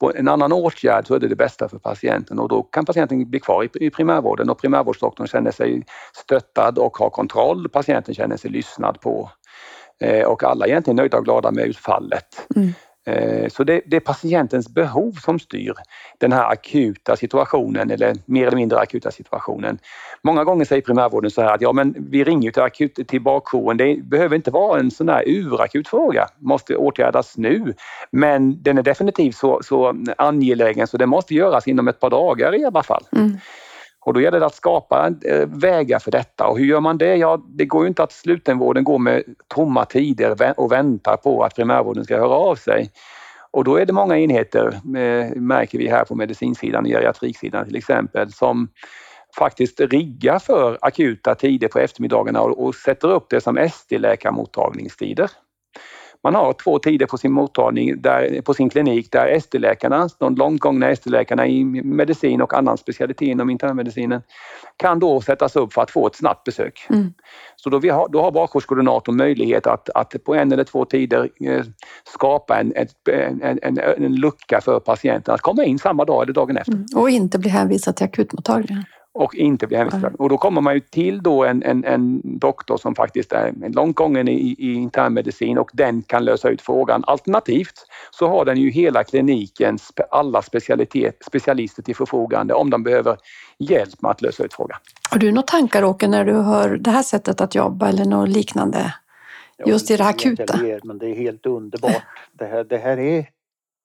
på en annan åtgärd så är det det bästa för patienten och då kan patienten bli kvar i primärvården och primärvårdsdoktorn känner sig stöttad och har kontroll. Patienten känner sig lyssnad på eh, och alla är egentligen nöjda och glada med utfallet. Mm. Eh, så det, det, är patientens behov som styr den här akuta situationen eller mer eller mindre akuta situationen. Många gånger säger primärvården så här att ja men vi ringer till, akut, till bakjouren. Det behöver inte vara en sån här urakut fråga, måste åtgärdas nu. Men den är definitivt så, så angelägen så det måste göras inom ett par dagar i alla fall. Mm. Och då gäller det att skapa eh, vägar för detta. Och hur gör man det? Ja, det går ju inte att slutenvården går med tomma tider och väntar på att primärvården ska höra av sig. Och då är det många enheter, eh, märker vi här på medicinsidan, geriatriksidan till exempel, som faktiskt riggar för akuta tider på eftermiddagarna och sätter upp det som ST-läkarmottagningstider. Man har två tider på sin mottagning, där, på sin klinik där ST-läkarna, de långt gångna ST-läkarna i medicin och annan specialitet inom internmedicinen kan då sättas upp för att få ett snabbt besök. Mm. Så då, vi har, då har bakgårdskoordinatorn möjlighet att, att på en eller två tider eh, skapa en, ett, en, en, en, lucka för patienten att komma in samma dag eller dagen efter. Mm. Och inte bli hänvisad till akutmottagningen och inte bli. Mm. Och då kommer man ju till då en, en, en doktor som faktiskt är långt gången i, i internmedicin och den kan lösa ut frågan. Alternativt så har den ju hela klinikens alla specialister till förfogande om de behöver hjälp med att lösa ut frågan. Har du några tankar Åke när du hör det här sättet att jobba eller något liknande? Just i det akuta? Men det är helt underbart. Det här, det här är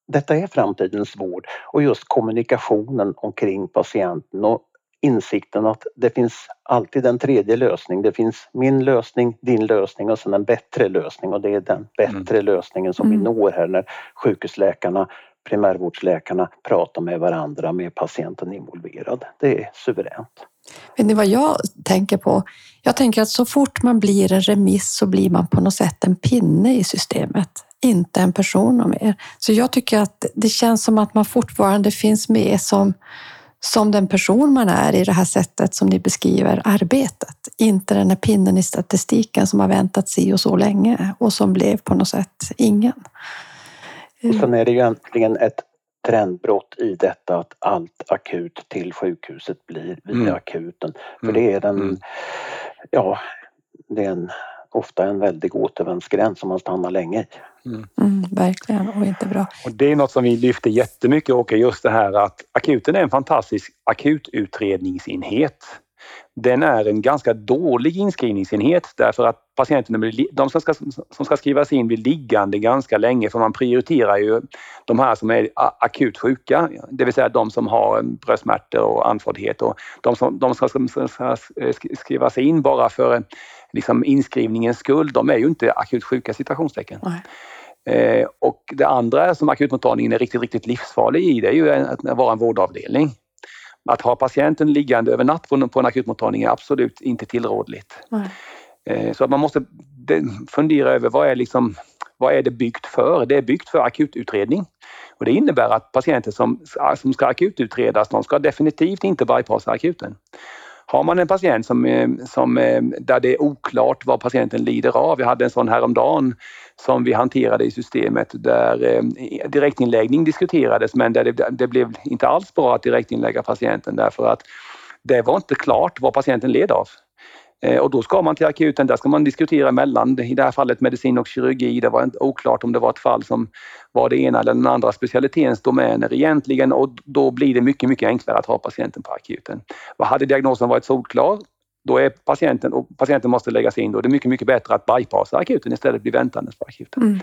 detta är framtidens vård och just kommunikationen omkring patienten och insikten att det finns alltid en tredje lösning. Det finns min lösning, din lösning och sen en bättre lösning och det är den bättre mm. lösningen som mm. vi når här när sjukhusläkarna, primärvårdsläkarna pratar med varandra med patienten involverad. Det är suveränt. Vet ni vad jag tänker på? Jag tänker att så fort man blir en remiss så blir man på något sätt en pinne i systemet, inte en person mer. Så jag tycker att det känns som att man fortfarande finns med som som den person man är i det här sättet som ni beskriver arbetet. Inte den här pinnen i statistiken som har väntat si och så länge och som blev på något sätt ingen. Och sen är det ju egentligen ett trendbrott i detta att allt akut till sjukhuset blir via mm. akuten. För mm. det är den, mm. ja, det är en, ofta en väldig återvändsgränd som man stannar länge i. Mm. Mm, verkligen, och inte bra. Och det är något som vi lyfter jättemycket Åke, just det här att akuten är en fantastisk akututredningsenhet. Den är en ganska dålig inskrivningsenhet därför att patienterna de som ska, som ska skrivas in blir liggande ganska länge för man prioriterar ju de här som är akut sjuka, det vill säga de som har bröstsmärtor och andfåddhet och de som de ska, ska skrivas in bara för liksom inskrivningens skull, de är ju inte akut sjuka citationstecken. Nej. Eh, och det andra som akutmottagningen är riktigt, riktigt livsfarlig i, det är ju att vara en vårdavdelning. Att ha patienten liggande över natt på, en akutmottagning är absolut inte tillrådligt. Eh, så att man måste fundera över vad är, liksom, vad är det byggt för? Det är byggt för akututredning. Och det innebär att patienter som, som ska akututredas, de ska definitivt inte bypassa akuten. Har man en patient som, eh, som, eh, där det är oklart vad patienten lider av. Vi hade en sån häromdagen som vi hanterade i systemet där eh, direktinläggning diskuterades men där det, det blev inte alls bra att direktinlägga patienten därför att det var inte klart vad patienten led av. Eh, och då ska man till akuten, där ska man diskutera mellan, i det här fallet medicin och kirurgi. Det var inte oklart om det var ett fall som var det ena eller den andra specialitetens domäner egentligen och då blir det mycket, mycket enklare att ha patienten på akuten. Hade diagnosen varit solklar, då är patienten, och patienten måste läggas in, då är det mycket, mycket bättre att bypassa akuten istället för att bli väntandes på akuten. Mm.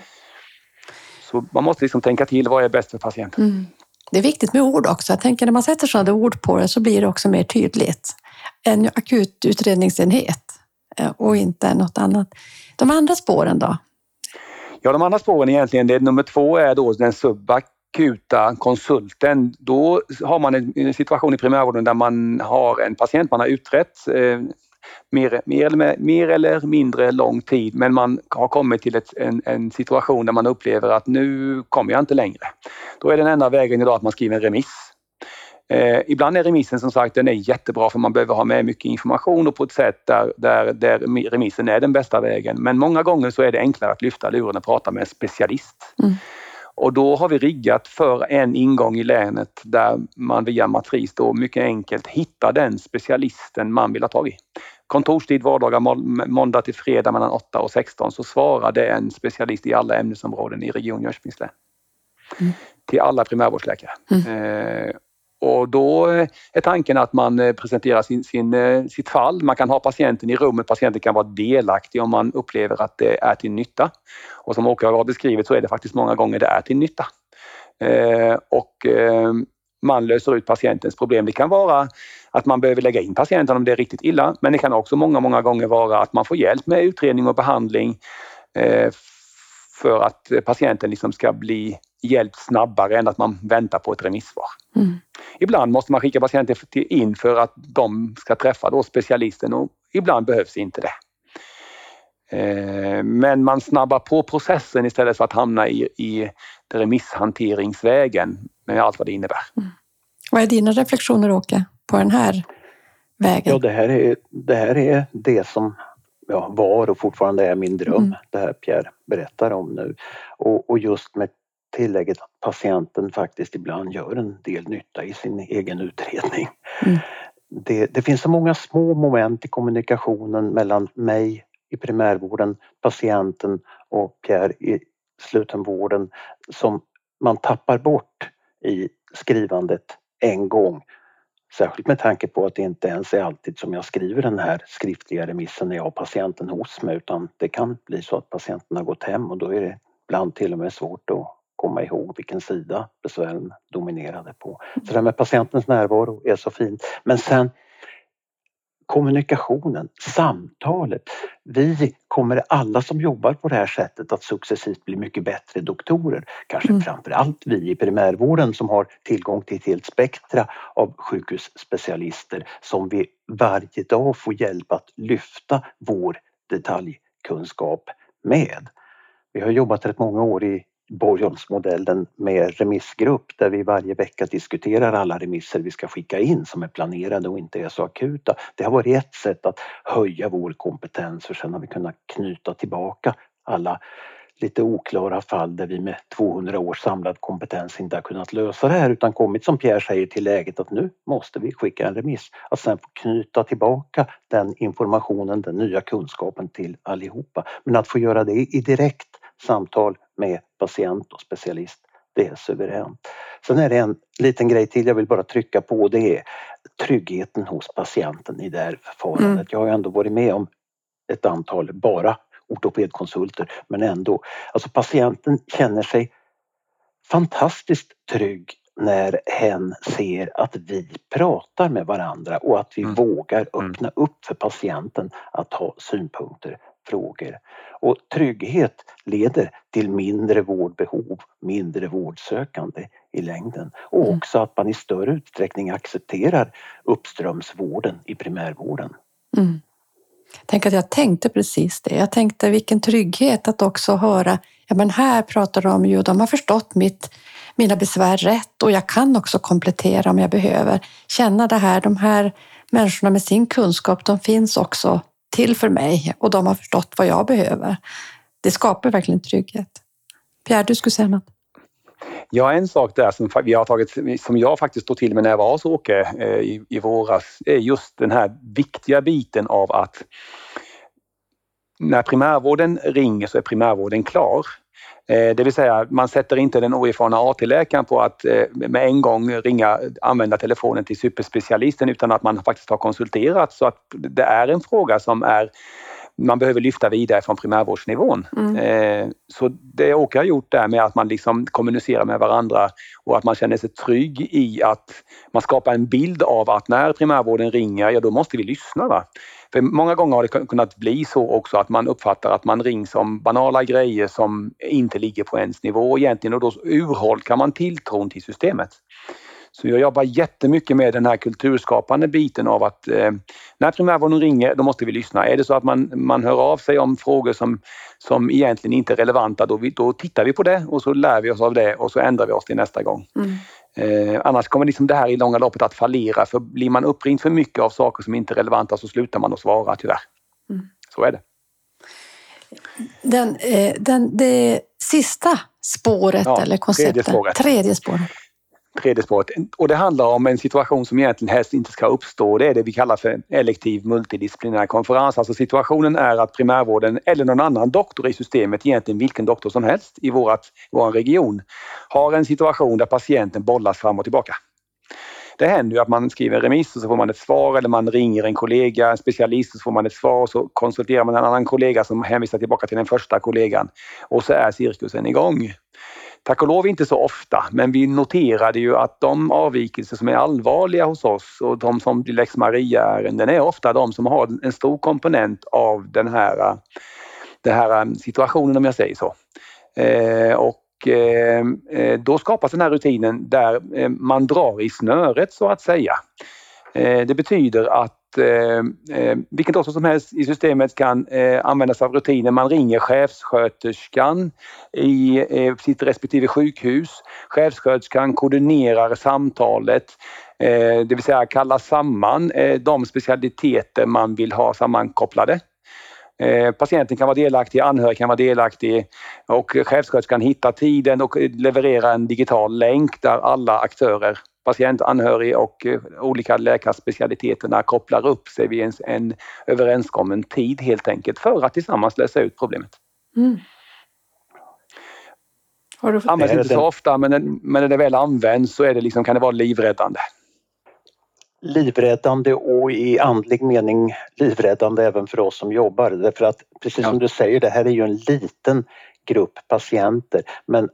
Så man måste liksom tänka till, vad är bäst för patienten? Mm. Det är viktigt med ord också. Jag tänker när man sätter sådana ord på det så blir det också mer tydligt en akut utredningsenhet eh, och inte något annat. De andra spåren då? Ja, de andra spåren egentligen, det nummer två är då den akuta konsulten, då har man en situation i primärvården där man har en patient man har utrett eh, mer, mer, eller, mer eller mindre lång tid men man har kommit till ett, en, en, situation där man upplever att nu kommer jag inte längre. Då är den enda vägen idag att man skriver en remiss Eh, ibland är remissen som sagt den är jättebra för man behöver ha med mycket information och på ett sätt där, där, där remissen är den bästa vägen. Men många gånger så är det enklare att lyfta luren och prata med en specialist. Mm. Och då har vi riggat för en ingång i länet där man via matris då mycket enkelt hittar den specialisten man vill ha tag i. Kontorstid vardagar måndag till fredag mellan 8 och 16 så svarar det en specialist i alla ämnesområden i Region Jönköpings län. Mm. Till alla primärvårdsläkare. Mm. Eh, och då eh, är tanken att man eh, presenterar sin, sin, eh, sitt fall. Man kan ha patienten i rummet, patienten kan vara delaktig om man upplever att det är till nytta. Och som Åke har beskrivit så är det faktiskt många gånger det är till nytta. Eh, och eh, man löser ut patientens problem. Det kan vara att man behöver lägga in patienten om det är riktigt illa, men det kan också många, många gånger vara att man får hjälp med utredning och behandling eh, för att patienten liksom ska bli hjälpt snabbare än att man väntar på ett remissvar. Mm. Ibland måste man skicka patienter in för att de ska träffa då specialisten och ibland behövs inte det. Eh, men man snabbar på processen istället för att hamna i, i remisshanteringsvägen med allt vad det innebär. Mm. Vad är dina reflektioner Åke på den här vägen? Ja, det här är det, här är det som ja, var och fortfarande är min dröm, mm. det här Pierre berättar om nu. Och, och just med tillägget att patienten faktiskt ibland gör en del nytta i sin egen utredning. Mm. Det, det, finns så många små moment i kommunikationen mellan mig i primärvården, patienten och Pierre i slutenvården som man tappar bort i skrivandet en gång. Särskilt med tanke på att det inte ens är alltid som jag skriver den här skriftliga remissen när jag har patienten hos mig utan det kan bli så att patienten har gått hem och då är det ibland till och med svårt att komma ihåg vilken sida besvären dominerade på. Så det här med patientens närvaro är så fint. Men sen kommunikationen, samtalet. Vi kommer alla som jobbar på det här sättet att successivt bli mycket bättre doktorer. Kanske mm. framförallt vi i primärvården som har tillgång till ett helt spektra av sjukhusspecialister som vi varje dag får hjälp att lyfta vår detaljkunskap med. Vi har jobbat rätt många år i Borgholmsmodellen med remissgrupp där vi varje vecka diskuterar alla remisser vi ska skicka in som är planerade och inte är så akuta. Det har varit ett sätt att höja vår kompetens för sen har vi kunnat knyta tillbaka alla lite oklara fall där vi med 200 års samlad kompetens inte har kunnat lösa det här utan kommit som Pierre säger till läget att nu måste vi skicka en remiss. Att sen få knyta tillbaka den informationen, den nya kunskapen till allihopa. Men att få göra det i direkt samtal med patient och specialist. Det är suveränt. Sen är det en liten grej till jag vill bara trycka på det är tryggheten hos patienten i det här förfarandet. Mm. Jag har ändå varit med om ett antal bara ortopedkonsulter men ändå. Alltså patienten känner sig fantastiskt trygg när hen ser att vi pratar med varandra och att vi mm. vågar mm. öppna upp för patienten att ha synpunkter frågor. Och trygghet leder till mindre vårdbehov, mindre vårdsökande i längden. Och mm. också att man i större utsträckning accepterar uppströmsvården i primärvården. Mm. Tänk att jag tänkte precis det. Jag tänkte vilken trygghet att också höra, ja men här pratar de ju, de har förstått mitt, mina besvär rätt och jag kan också komplettera om jag behöver. Känna det här, de här människorna med sin kunskap, de finns också till för mig och de har förstått vad jag behöver. Det skapar verkligen trygghet. Pierre, du skulle säga något? Ja, en sak där som, vi har tagit, som jag faktiskt tog till mig när jag var hos Åke eh, i, i våras är just den här viktiga biten av att när primärvården ringer så är primärvården klar. Eh, det vill säga man sätter inte den oerfarna AT-läkaren på att eh, med en gång ringa, använda telefonen till superspecialisten utan att man faktiskt har konsulterat så att det är en fråga som är man behöver lyfta vidare från primärvårdsnivån. Mm. Eh, så det Åke har gjort där med att man liksom kommunicerar med varandra och att man känner sig trygg i att man skapar en bild av att när primärvården ringer, ja då måste vi lyssna. Va? För många gånger har det kunnat bli så också att man uppfattar att man rings om banala grejer som inte ligger på ens nivå egentligen och då urholkar man tilltron till systemet. Så jag jobbar jättemycket med den här kulturskapande biten av att eh, när primärvården ringer, då måste vi lyssna. Är det så att man, man hör av sig om frågor som, som egentligen inte är relevanta, då, vi, då tittar vi på det och så lär vi oss av det och så ändrar vi oss till nästa gång. Mm. Eh, annars kommer liksom det här i långa loppet att fallera för blir man uppringd för mycket av saker som inte är relevanta så slutar man att svara tyvärr. Mm. Så är det. Den, eh, den, det sista spåret Ja, eller konceptet, tredje spåret. tredje spåret tredje spåret. Och det handlar om en situation som egentligen helst inte ska uppstå. Det är det vi kallar för elektiv multidisciplinär konferens. Alltså situationen är att primärvården eller någon annan doktor i systemet, egentligen vilken doktor som helst i vårat, vår region, har en situation där patienten bollas fram och tillbaka. Det händer ju att man skriver en remiss och så får man ett svar eller man ringer en kollega, en specialist och så får man ett svar och så konsulterar man en annan kollega som hänvisar tillbaka till den första kollegan och så är cirkusen igång. Tack och lov inte så ofta, men vi noterade ju att de avvikelser som är allvarliga hos oss och de som blir lex Maria-ärenden är ofta de som har en stor komponent av den här, den här eh, situationen om jag säger så. Eh, och eh, eh, då skapas den här rutinen där man drar i snöret så att säga. Det betyder att eh, eh, vilken dator som helst i systemet kan eh, användas av rutiner. Man ringer chefssköterskan i eh, sitt respektive sjukhus. Chefssköterskan koordinerar samtalet, eh, det vill säga kallar samman eh, de specialiteter man vill ha sammankopplade. Eh, patienten kan vara delaktig, anhörig kan vara delaktig och chefssköterskan hittar tiden och levererar en digital länk där alla aktörer patient, anhörig och eh, olika läkarspecialiteterna kopplar upp sig vid en, en överenskommen tid helt enkelt för att tillsammans lösa ut problemet. Mm. Har du fått... Används inte så ofta men, men när det väl används så är det liksom, kan det vara livräddande. livräddande och i andlig mening livräddande även för oss som jobbar. Därför att precis som Ja. du säger, det här är ju en liten grupp patienter. Men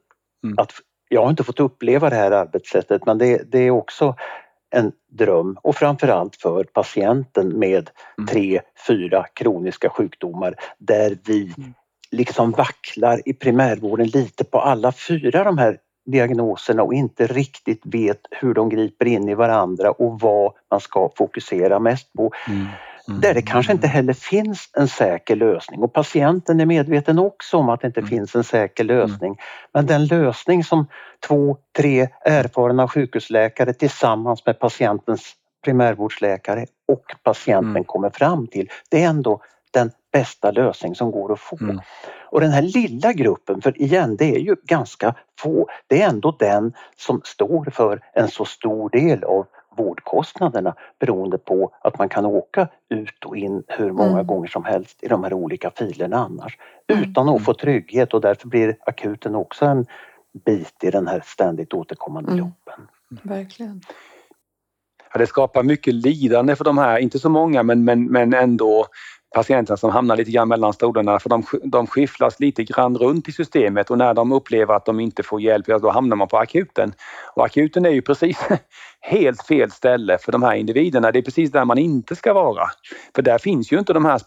Mm. att, jag har inte fått uppleva det här arbetssättet men det, det är också en dröm och framförallt för patienten med Mm. tre, fyra kroniska sjukdomar där vi Mm. liksom vacklar i primärvården lite på alla fyra de här diagnoserna och inte riktigt vet hur de griper in i varandra och vad man ska fokusera mest på. Där det kanske inte heller finns en säker lösning och patienten är medveten också om att det inte Mm. finns en säker lösning. Men den lösning som två, tre erfarna sjukhusläkare tillsammans med patientens primärvårdsläkare och patienten Mm. kommer fram till, det är ändå den bästa lösning som går att få. Mm. Och den här lilla gruppen, för igen det är ju ganska få, det är ändå den som står för en så stor del av vårdkostnaderna beroende på att man kan åka ut och in hur många Mm. gånger som helst i de här olika filerna annars Mm. utan att få trygghet och därför blir akuten också en bit i den här ständigt återkommande Mm. loopen. Verkligen. Ja, det skapar mycket lidande för de här, inte så många men, men, men ändå patienterna som hamnar lite grann mellan stolarna för de, de skifflas lite grann runt i systemet och när de upplever att de inte får hjälp, ja, då hamnar man på akuten. Och akuten är ju precis helt fel ställe för de här individerna. Det är precis där man inte ska vara. För där finns ju inte de här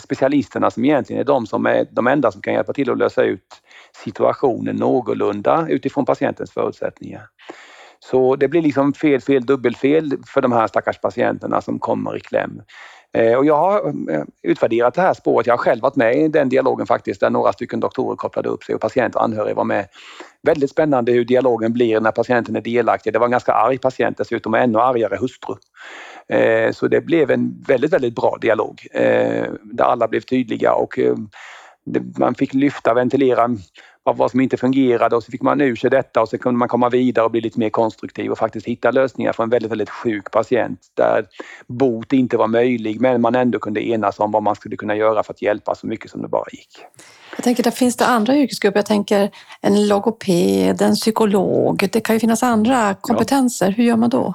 specialisterna som egentligen är de som är de enda som kan hjälpa till att lösa ut situationen någorlunda utifrån patientens förutsättningar. Så det blir liksom fel, fel, dubbelfel för de här stackars patienterna som kommer i kläm. Eh, och jag har eh, utvärderat det här spåret. Jag har själv varit med i den dialogen faktiskt där några stycken doktorer kopplade upp sig och patient och anhöriga var med. Väldigt spännande hur dialogen blir när patienten är delaktig. Det var en ganska arg patient dessutom och ännu argare hustru. Eh, så det blev en väldigt, väldigt bra dialog där alla blev tydliga och man fick lyfta, ventilera av vad som inte fungerade och så fick man ur sig detta och så kunde man komma vidare och bli lite mer konstruktiv och faktiskt hitta lösningar för en väldigt, väldigt sjuk patient där bot inte var möjlig men man ändå kunde enas om vad man skulle kunna göra för att hjälpa så mycket som det bara gick. Jag tänker, där finns det andra yrkesgrupper. Jag tänker en logoped, en psykolog. Det kan ju finnas andra kompetenser. Ja. Hur gör man då?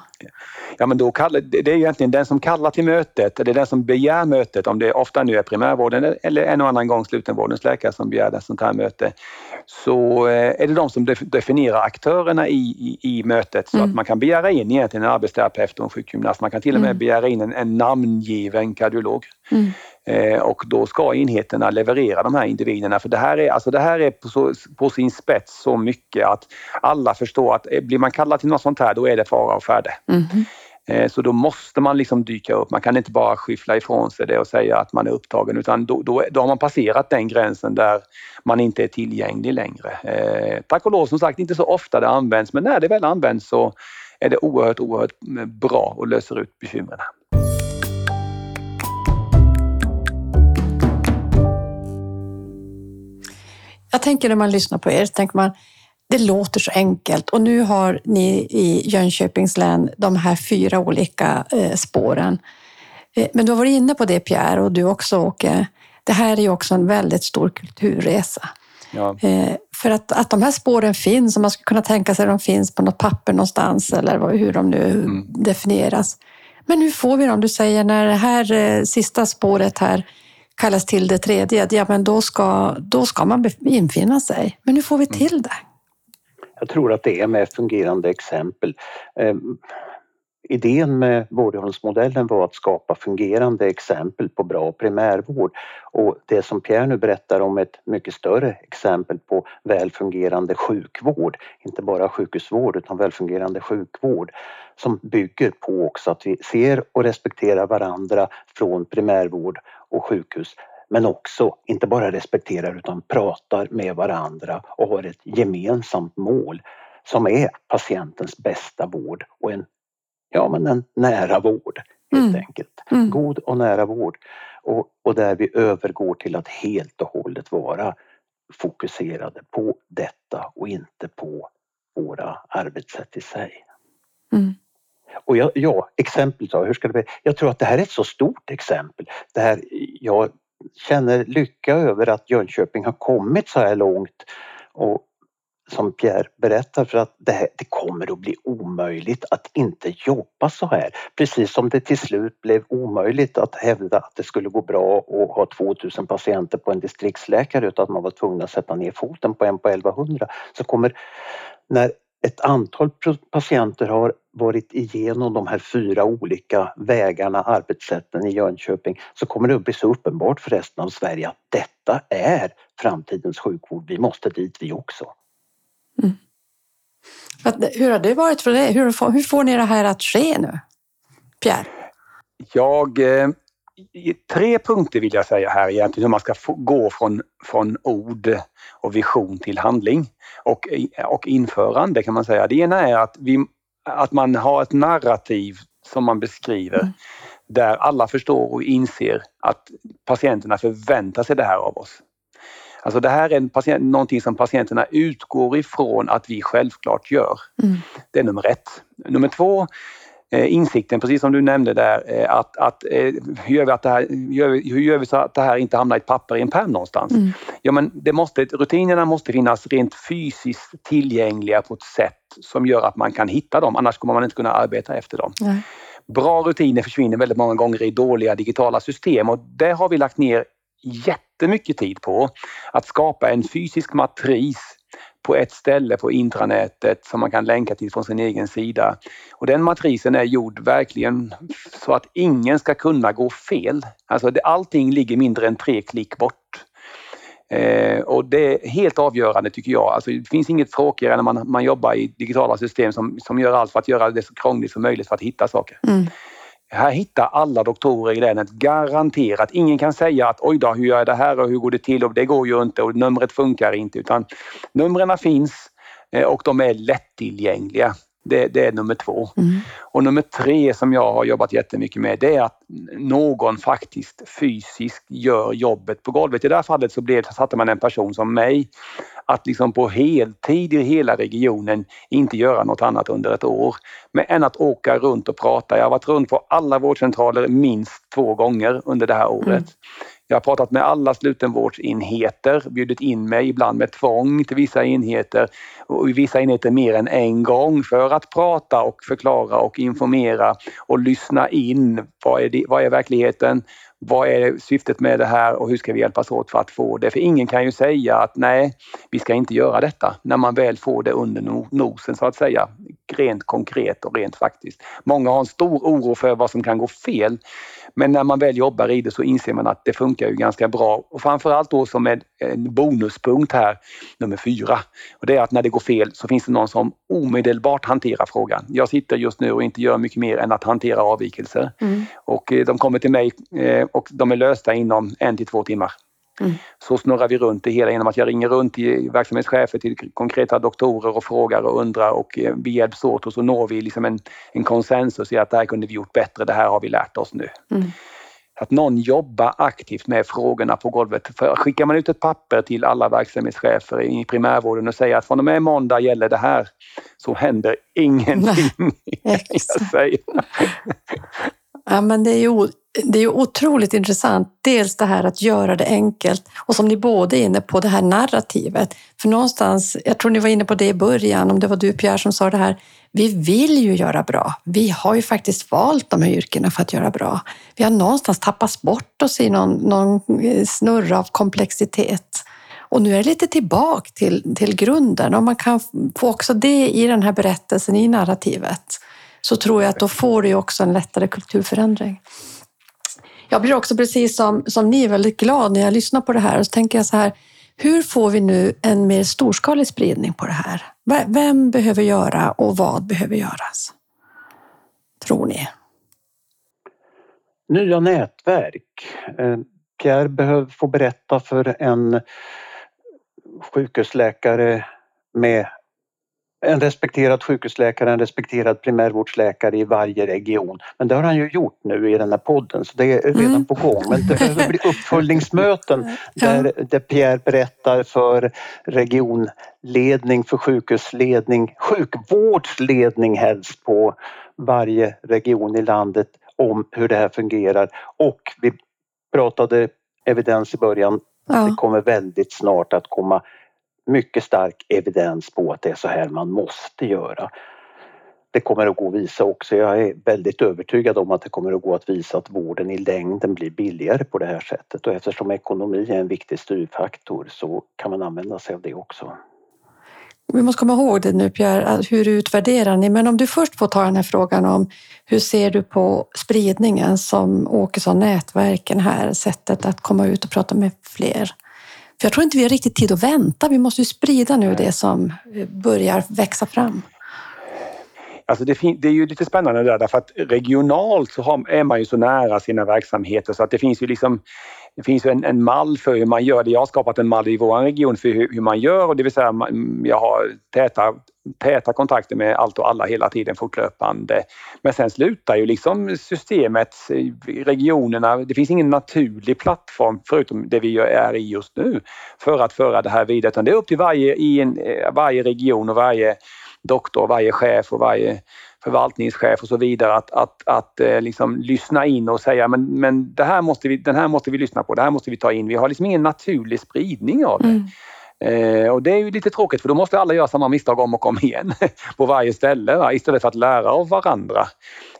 Ja, men då kallar, det är egentligen den som kallar till mötet, det är den som begär mötet, om det ofta nu är primärvården eller en och annan gång slutenvårdens läkare som begär ett sånt här möte. Så eh, är det de som definierar aktörerna i, i, i mötet så mm. att man kan begära in egentligen en arbetsterapeut och en sjukgymnast. Man kan till och med mm. begära in en, en namngiven kardiolog. Mm. Eh, och då ska enheterna leverera de här individerna för det här är, alltså det här är på, så, på sin spets så mycket att alla förstår att eh, blir man kallad till något sånt här då är det fara och färde. Mm. Så då måste man liksom dyka upp. Man kan inte bara skyffla ifrån sig det och säga att man är upptagen utan då, då, då har man passerat den gränsen där man inte är tillgänglig längre. Eh, tack och lov som sagt inte så ofta det används men när det väl används så är det oerhört, oerhört bra och löser ut bekymren. Jag tänker när man lyssnar på er, så tänker man det låter så enkelt och nu har ni i Jönköpings län de här fyra olika eh, spåren. Eh, men du har varit inne på det Pierre och du också Åke. Det här är ju också en väldigt stor kulturresa. Ja. Eh, för att, att de här spåren finns, och man skulle kunna tänka sig att de finns på något papper någonstans eller hur de nu mm. definieras. Men hur får vi dem? Du säger när det här sista spåret här kallas till det tredje, ja men då ska, då ska man infinna sig. Men hur får vi till det? Jag tror att det är med fungerande exempel. Eh, idén med Borgholmsmodellen var att skapa fungerande exempel på bra primärvård och det som Pierre nu berättar om ett mycket större exempel på välfungerande sjukvård, inte bara sjukhusvård utan välfungerande sjukvård som bygger på också att vi ser och respekterar varandra från primärvård och sjukhus men också inte bara respekterar utan pratar med varandra och har ett gemensamt mål som är patientens bästa vård och en, ja, men en nära vård helt mm. enkelt. Mm. God och nära vård. Och, och där vi övergår till att helt och hållet vara fokuserade på detta och inte på våra arbetssätt i sig. Mm. Och jag, ja, exempel då, hur ska det bli? Jag tror att det här är ett så stort exempel. Det här, jag känner lycka över att Jönköping har kommit så här långt och som Pierre berättar för att det, här, det kommer att bli omöjligt att inte jobba så här. Precis som det till slut blev omöjligt att hävda att det skulle gå bra att ha 2000 patienter på en distriktsläkare utan att man var tvungen att sätta ner foten på en på 1100 så kommer när ett antal patienter har varit igenom de här fyra olika vägarna, arbetssätten i Jönköping så kommer det att bli så uppenbart för resten av Sverige att detta är framtidens sjukvård. Vi måste dit vi också. Mm. Hur har det varit för dig? Hur, hur får ni det här att ske nu? Pierre? Jag eh, tre punkter vill jag säga här egentligen hur man ska få, gå från, från ord och vision till handling och, och införande kan man säga. Det ena är att, vi, att man har ett narrativ som man beskriver mm. där alla förstår och inser att patienterna förväntar sig det här av oss. Alltså det här är en patient, någonting som patienterna utgår ifrån att vi självklart gör. Mm. Det är nummer ett. Nummer två, insikten, precis som du nämnde där, eh, att, att eh, hur, gör vi att det här, gör vi, hur gör vi så att det här inte hamnar i ett papper i en pärm någonstans? Mm. Ja, men det måste, rutinerna måste finnas rent fysiskt tillgängliga på ett sätt som gör att man kan hitta dem, annars kommer man inte kunna arbeta efter dem. Mm. Bra rutiner försvinner väldigt många gånger i dåliga digitala system och det har vi lagt ner jättemycket tid på. Att skapa en fysisk matris på ett ställe på intranätet som man kan länka till från sin egen sida. Och den matrisen är gjord verkligen så att ingen ska kunna gå fel. Alltså det, allting ligger mindre än tre klick bort. Eh, och det är helt avgörande tycker jag. Alltså, det finns inget tråkigare när man, man jobbar i digitala system som, som gör allt för att göra det så krångligt som möjligt för att hitta saker. Mm. Här hittar alla doktorer i länet garanterat. Ingen kan säga att oj då, hur gör jag det här och hur går det till och det går ju inte och numret funkar inte utan numren finns eh, och de är lättillgängliga. Det, det är nummer två. Mm. Och nummer tre som jag har jobbat jättemycket med det är att någon faktiskt fysiskt gör jobbet på golvet. I det här fallet så blev, satte man en person som mig att liksom på heltid i hela regionen inte göra något annat under ett år. Men än att åka runt och prata. Jag har varit runt på alla vårdcentraler minst två gånger under det här året. Mm. Jag har pratat med alla slutenvårdsenheter, bjudit in mig ibland med tvång till vissa enheter och i vissa enheter mer än en gång för att prata och förklara och informera och lyssna in. Vad är, det, vad är verkligheten? Vad är syftet med det här och hur ska vi hjälpas åt för att få det? För ingen kan ju säga att nej, vi ska inte göra detta när man väl får det under nosen så att säga. Rent konkret och rent faktiskt. Många har en stor oro för vad som kan gå fel. Men när man väl jobbar i det så inser man att det funkar ju ganska bra och framförallt då som en, bonuspunkt här, nummer fyra. Och det är att när det går fel så finns det någon som omedelbart hanterar frågan. Jag sitter just nu och inte gör mycket mer än att hantera avvikelser. Mm. Och eh, de kommer till mig eh, och de är lösta inom en till två timmar. Mm. Så snurrar vi runt det hela genom att jag ringer runt till verksamhetschefer, till konkreta doktorer och frågar och undrar och eh, vi hjälps åt och så når vi liksom en, en konsensus i att det här kunde vi gjort bättre, det här har vi lärt oss nu. Mm. Att någon jobbar aktivt med frågorna på golvet. För skickar man ut ett papper till alla verksamhetschefer i primärvården och säger att från och med måndag gäller det här så händer ingenting. Nej, jag säger. Ja, men det är ju det är otroligt intressant. Dels det här att göra det enkelt och som ni båda är inne på, det här narrativet. För någonstans, jag tror ni var inne på det i början, om det var du Pierre som sa det här, vi vill ju göra bra. Vi har ju faktiskt valt de här yrkena för att göra bra. Vi har någonstans tappat bort oss i någon, någon eh, snurra av komplexitet. Och nu är det lite tillbaka till, till grunden och man kan få också det i den här berättelsen, i narrativet. Så tror jag att då får du också en lättare kulturförändring. Jag blir också precis som, som ni väldigt glad när jag lyssnar på det här och så tänker jag så här, hur får vi nu en mer storskalig spridning på det här? Vem behöver göra och vad behöver göras? Tror ni? Nya nätverk. Eh, Pierre behöver få berätta för en sjukhusläkare med en respekterad sjukhusläkare, en respekterad primärvårdsläkare i varje region. Men det har han ju gjort nu i den här podden så det är redan mm. på gång. Men det behöver bli uppföljningsmöten där, där Pierre berättar för regionledning, för sjukhusledning, sjukvårdsledning helst på varje region i landet om hur det här fungerar. Och vi pratade evidens i början. Ja. Det kommer väldigt snart att komma mycket stark evidens på att det är så här man måste göra. Det kommer att gå att visa också. Jag är väldigt övertygad om att det kommer att gå att visa att vården i längden blir billigare på det här sättet och eftersom ekonomi är en viktig styrfaktor så kan man använda sig av det också. Vi måste komma ihåg det nu Pierre, hur utvärderar ni? Men om du först får ta den här frågan om hur ser du på spridningen som Åkesson, nätverken här, sättet att komma ut och prata med fler? För jag tror inte vi har riktigt tid att vänta. Vi måste ju sprida nu det som eh, börjar växa fram. Alltså det, det, är ju lite spännande där därför att regionalt så har, är man ju så nära sina verksamheter så att det finns ju liksom det finns ju en, en mall för hur man gör det. Jag har skapat en mall i vår region för hur, hur man gör och det vill säga jag har täta, täta kontakter med allt och alla hela tiden fortlöpande. Men sen slutar ju liksom systemet, regionerna, det finns ingen naturlig plattform förutom det vi är i just nu för att föra det här vidare. Utan det är upp till varje, i en, eh, varje region och varje doktor, varje chef och varje förvaltningschef och så vidare att, att, att eh, liksom lyssna in och säga men, men det här måste vi, den här måste vi lyssna på, det här måste vi ta in. Vi har liksom ingen naturlig spridning av det. Mm. Eh, och det är ju lite tråkigt för då måste alla göra samma misstag om och om igen på varje ställe va? istället för att lära av varandra.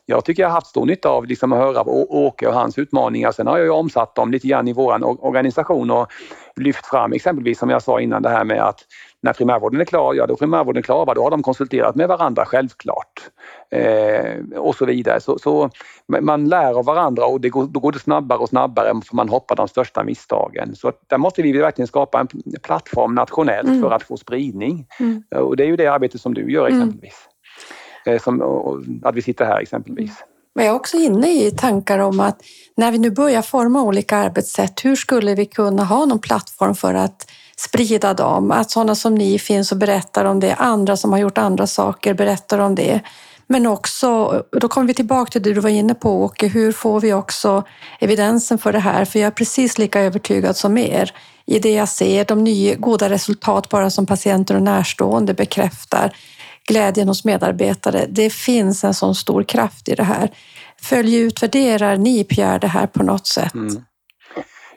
Jag tycker jag har haft stor nytta av liksom att höra Åke och hans utmaningar. Sen har jag ju omsatt dem lite grann i vår organisation och lyft fram exempelvis som jag sa innan det här med att när primärvården är klar, ja då är primärvården klar, då har de konsulterat med varandra självklart. Eh, och så vidare. Så, så, man lär av varandra och det går, då går det snabbare och snabbare för man hoppar de största misstagen. Så där måste vi verkligen skapa en plattform nationellt mm. för att få spridning. Mm. Och det är ju det arbete som du gör mm. exempelvis. Mm. Som, att vi sitter här exempelvis. Men jag är också inne i tankar om att när vi nu börjar forma olika arbetssätt, hur skulle vi kunna ha någon plattform för att sprida dem? Att sådana som ni finns och berättar om det, andra som har gjort andra saker berättar om det. Men också, då kommer vi tillbaka till det du var inne på Åke, hur får vi också evidensen för det här? För jag är precis lika övertygad som er i det jag ser, de nya goda resultat bara som patienter och närstående bekräftar glädjen hos medarbetare. Det finns en sån stor kraft i det här. Följ utvärderar ni Pierre det här på något sätt? Mm.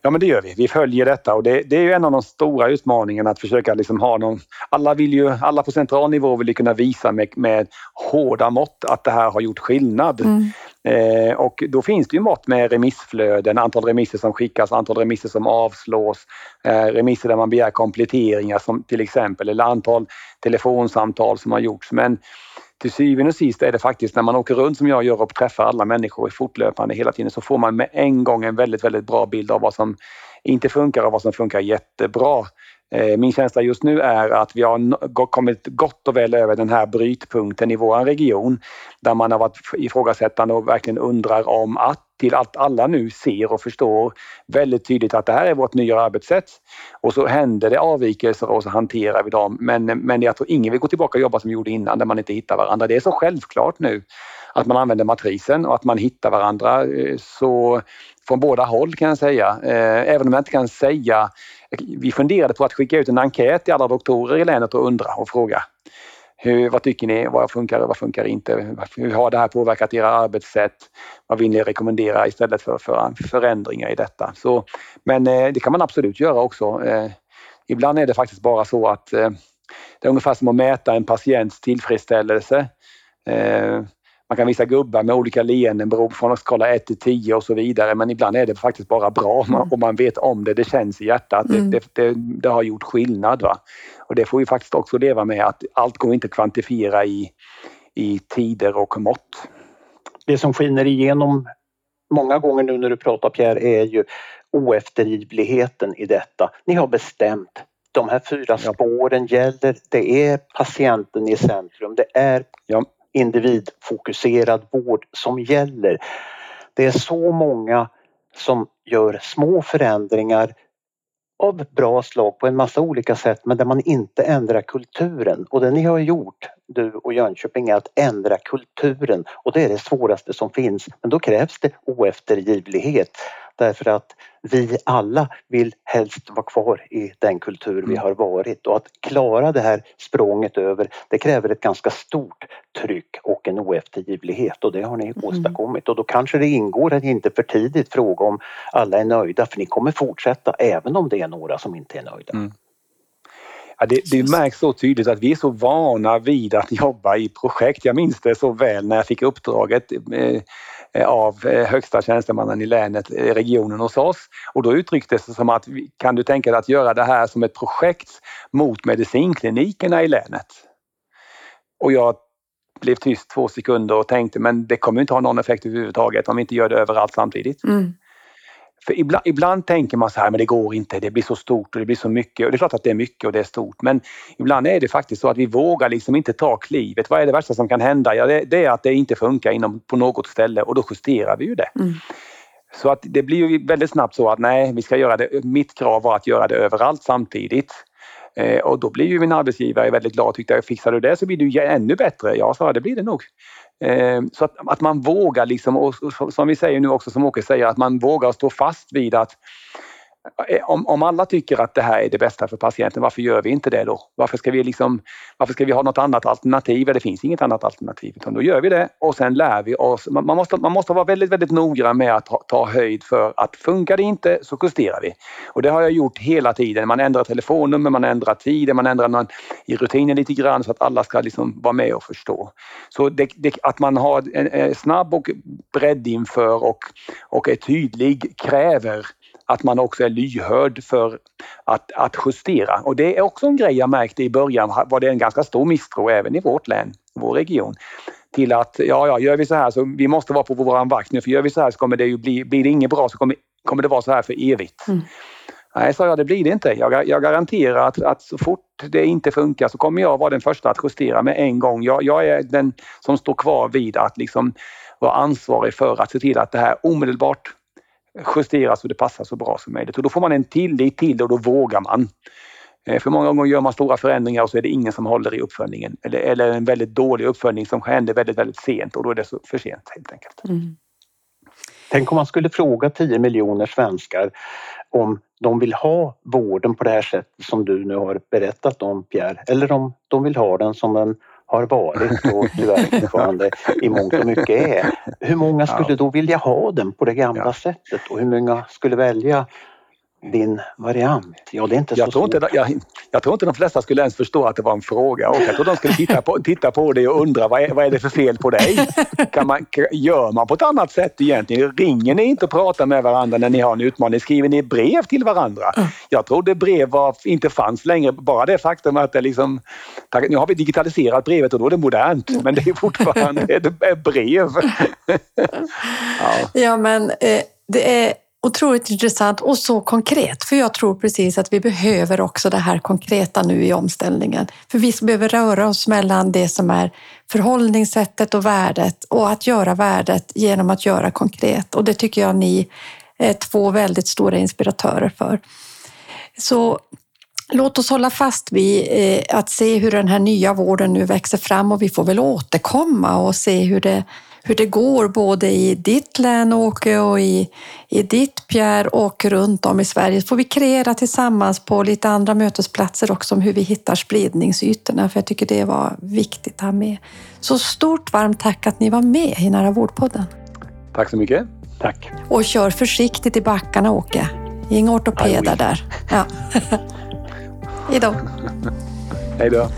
Ja, men det gör vi. Vi följer detta och det, det är ju en av de stora utmaningarna att försöka liksom ha någon... Alla, vill ju, alla på central nivå vill ju kunna visa med, med hårda mått att det här har gjort skillnad. Mm. Eh, och då finns det ju mått med remissflöden, antal remisser som skickas, antal remisser som avslås, eh, remisser där man begär kompletteringar som till exempel, eller antal telefonsamtal som har gjorts. Men till syvende och sist är det faktiskt när man åker runt som jag gör och träffar alla människor fortlöpande hela tiden så får man med en gång en väldigt, väldigt bra bild av vad som inte funkar och vad som funkar jättebra. Eh, min känsla just nu är att vi har kommit gott och väl över den här brytpunkten i vår region där man har varit ifrågasättande och verkligen undrar om att till att alla nu ser och förstår väldigt tydligt att det här är vårt nya arbetssätt. Och så händer det avvikelser och så hanterar vi dem. Men, men jag tror ingen vill gå tillbaka och jobba som vi gjorde innan där man inte hittar varandra. Det är så självklart nu att man använder matrisen och att man hittar varandra eh, så från båda håll kan jag säga. Eh, även om jag inte kan säga vi funderade på att skicka ut en enkät till alla doktorer i länet och undra och fråga hur, vad tycker ni? Vad funkar och vad funkar inte? Hur har det här påverkat era arbetssätt? Vad vill ni rekommendera istället för, för förändringar i detta? Så, men eh, det kan man absolut göra också. Eh, ibland är det faktiskt bara så att eh, det är ungefär som att mäta en patients tillfredsställelse. Man kan visa gubbar med olika leenden beroende på skala 1 till 10 och så vidare. Men ibland är det faktiskt bara bra om man, mm. om man vet om det. Det känns i hjärtat. Mm. Det, det, det, har gjort skillnad. Va? Och det får vi faktiskt också leva med att allt går inte att kvantifiera i, i tider och mått. Det som skiner igenom många gånger nu när du pratar Pierre är ju oeftergivligheten i detta. Ni har bestämt de här fyra spåren gäller. Det är patienten i centrum. Det är ja individfokuserad vård som gäller. Det är så många som gör små förändringar av bra slag på en massa olika sätt men där man inte ändrar kulturen. Och det ni har gjort, du och Jönköping, är att ändra kulturen och det är det svåraste som finns. Men då krävs det oeftergivlighet därför att vi alla vill helst vara kvar i den kultur vi mm. har varit och att klara det här språnget över det kräver ett ganska stort tryck och en oeftergivlighet och det har ni mm. åstadkommit och då kanske det ingår att inte för tidigt fråga om alla är nöjda för ni kommer fortsätta även om det är några som inte är nöjda. Mm. Ja, det, det märks så tydligt att vi är så vana vid att jobba i projekt. Jag minns det så väl när jag fick uppdraget eh, av eh, högsta tjänstemannen i länet, eh, regionen hos oss. Och då uttrycktes det som att kan du tänka dig att göra det här som ett projekt mot medicinklinikerna i länet? Och jag blev tyst två sekunder och tänkte men det kommer inte ha någon effekt överhuvudtaget om vi inte gör det överallt samtidigt. Mm. För ibland, ibland, tänker man så här, men det går inte, det blir så stort och det blir så mycket. Och det är klart att det är mycket och det är stort, men ibland är det faktiskt så att vi vågar liksom inte ta klivet. Vad är det värsta som kan hända? Ja, det, det är att det inte funkar inom, på något ställe och då justerar vi ju det. Mm. Så att det blir ju väldigt snabbt så att nej, vi ska göra det. Mitt krav var att göra det överallt samtidigt. Eh, och då blir ju min arbetsgivare väldigt glad och tyckte, fixar du det så blir du ännu bättre. Ja, sa det blir det nog. Eh, så att, att man vågar, liksom, och som vi säger nu också, som Åke säger, att man vågar stå fast vid att Eh, om, om alla tycker att det här är det bästa för patienten, varför gör vi inte det då? Varför ska vi, liksom, varför ska vi ha något annat alternativ? Det finns inget annat alternativ, utan då gör vi det och sen lär vi oss. Man, man måste, man måste vara väldigt, väldigt noggrann med att ta, ta höjd för att funkar det inte så justerar vi. Och det har jag gjort hela tiden. Man ändrar telefonnummer, man ändrar tider, man ändrar någon, i rutinen lite grann så att alla ska liksom vara med och förstå. Så det, det, att man har en, en snabb och bredd inför och, och är tydlig kräver att man också är lyhörd för att, att justera. Och det är också en grej jag märkte i början var det en ganska stor misstro även i vårt län, vår region till att ja, ja, gör vi så här så vi måste vara på våran vakt nu för gör vi så här så kommer det ju bli, blir det inget bra så kommer, kommer det vara så här för evigt. Mm. Nej, sa jag, det blir det inte. Jag, jag garanterar att, att, så fort det inte funkar så kommer jag vara den första att justera med en gång. Jag, jag är den som står kvar vid att liksom vara ansvarig för att se till att det här omedelbart justeras så det passar så bra som möjligt. Och då får man en tillit till det och då vågar man. Eh, för många gånger gör man stora förändringar och så är det ingen som håller i uppföljningen. Eller, eller en väldigt dålig uppföljning som händer väldigt, väldigt sent och då är det så för sent helt enkelt. Mm. Tänk om man skulle fråga 10 miljoner svenskar om de vill ha vården på det här sättet som du nu har berättat om Pierre, eller om de vill ha den som den har varit och tyvärr fortfarande i mångt och mycket är. Hur många skulle då vilja ha den på det gamla ja. sättet och hur många skulle välja din variant? Ja, det är inte jag så tror inte, jag, jag, tror inte de flesta skulle ens förstå att det var en fråga. Och jag tror de skulle titta på, titta på dig och undra vad är, vad är det för fel på dig? Kan man, gör man på ett annat sätt egentligen? Ringer ni inte och pratar med varandra när ni har en utmaning? Skriver ni brev till varandra? Jag trodde brev var, inte fanns längre. Bara det faktum att det liksom... Nu har vi digitaliserat brevet och då är det modernt. Men det är fortfarande ett brev. ja. ja, men eh, det är otroligt intressant och så konkret. För jag tror precis att vi behöver också det här konkreta nu i omställningen. För vi behöver röra oss mellan det som är förhållningssättet och värdet och att göra värdet genom att göra konkret. Och det tycker jag ni är två väldigt stora inspiratörer för. Så Låt oss hålla fast vid eh, att se hur den här nya vården nu växer fram och vi får väl återkomma och se hur det hur det går både i ditt län Åke och i, i ditt Pierre och runt om i Sverige. Så får vi kreera tillsammans på lite andra mötesplatser också om hur vi hittar spridningsytorna, för jag tycker det var viktigt att ha med. Så stort varmt tack att ni var med i Nära vårdpodden. Tack så mycket. Tack. Och kör försiktigt i backarna Åke. Inga ortopeder där. Ja. Hej då. Hej då.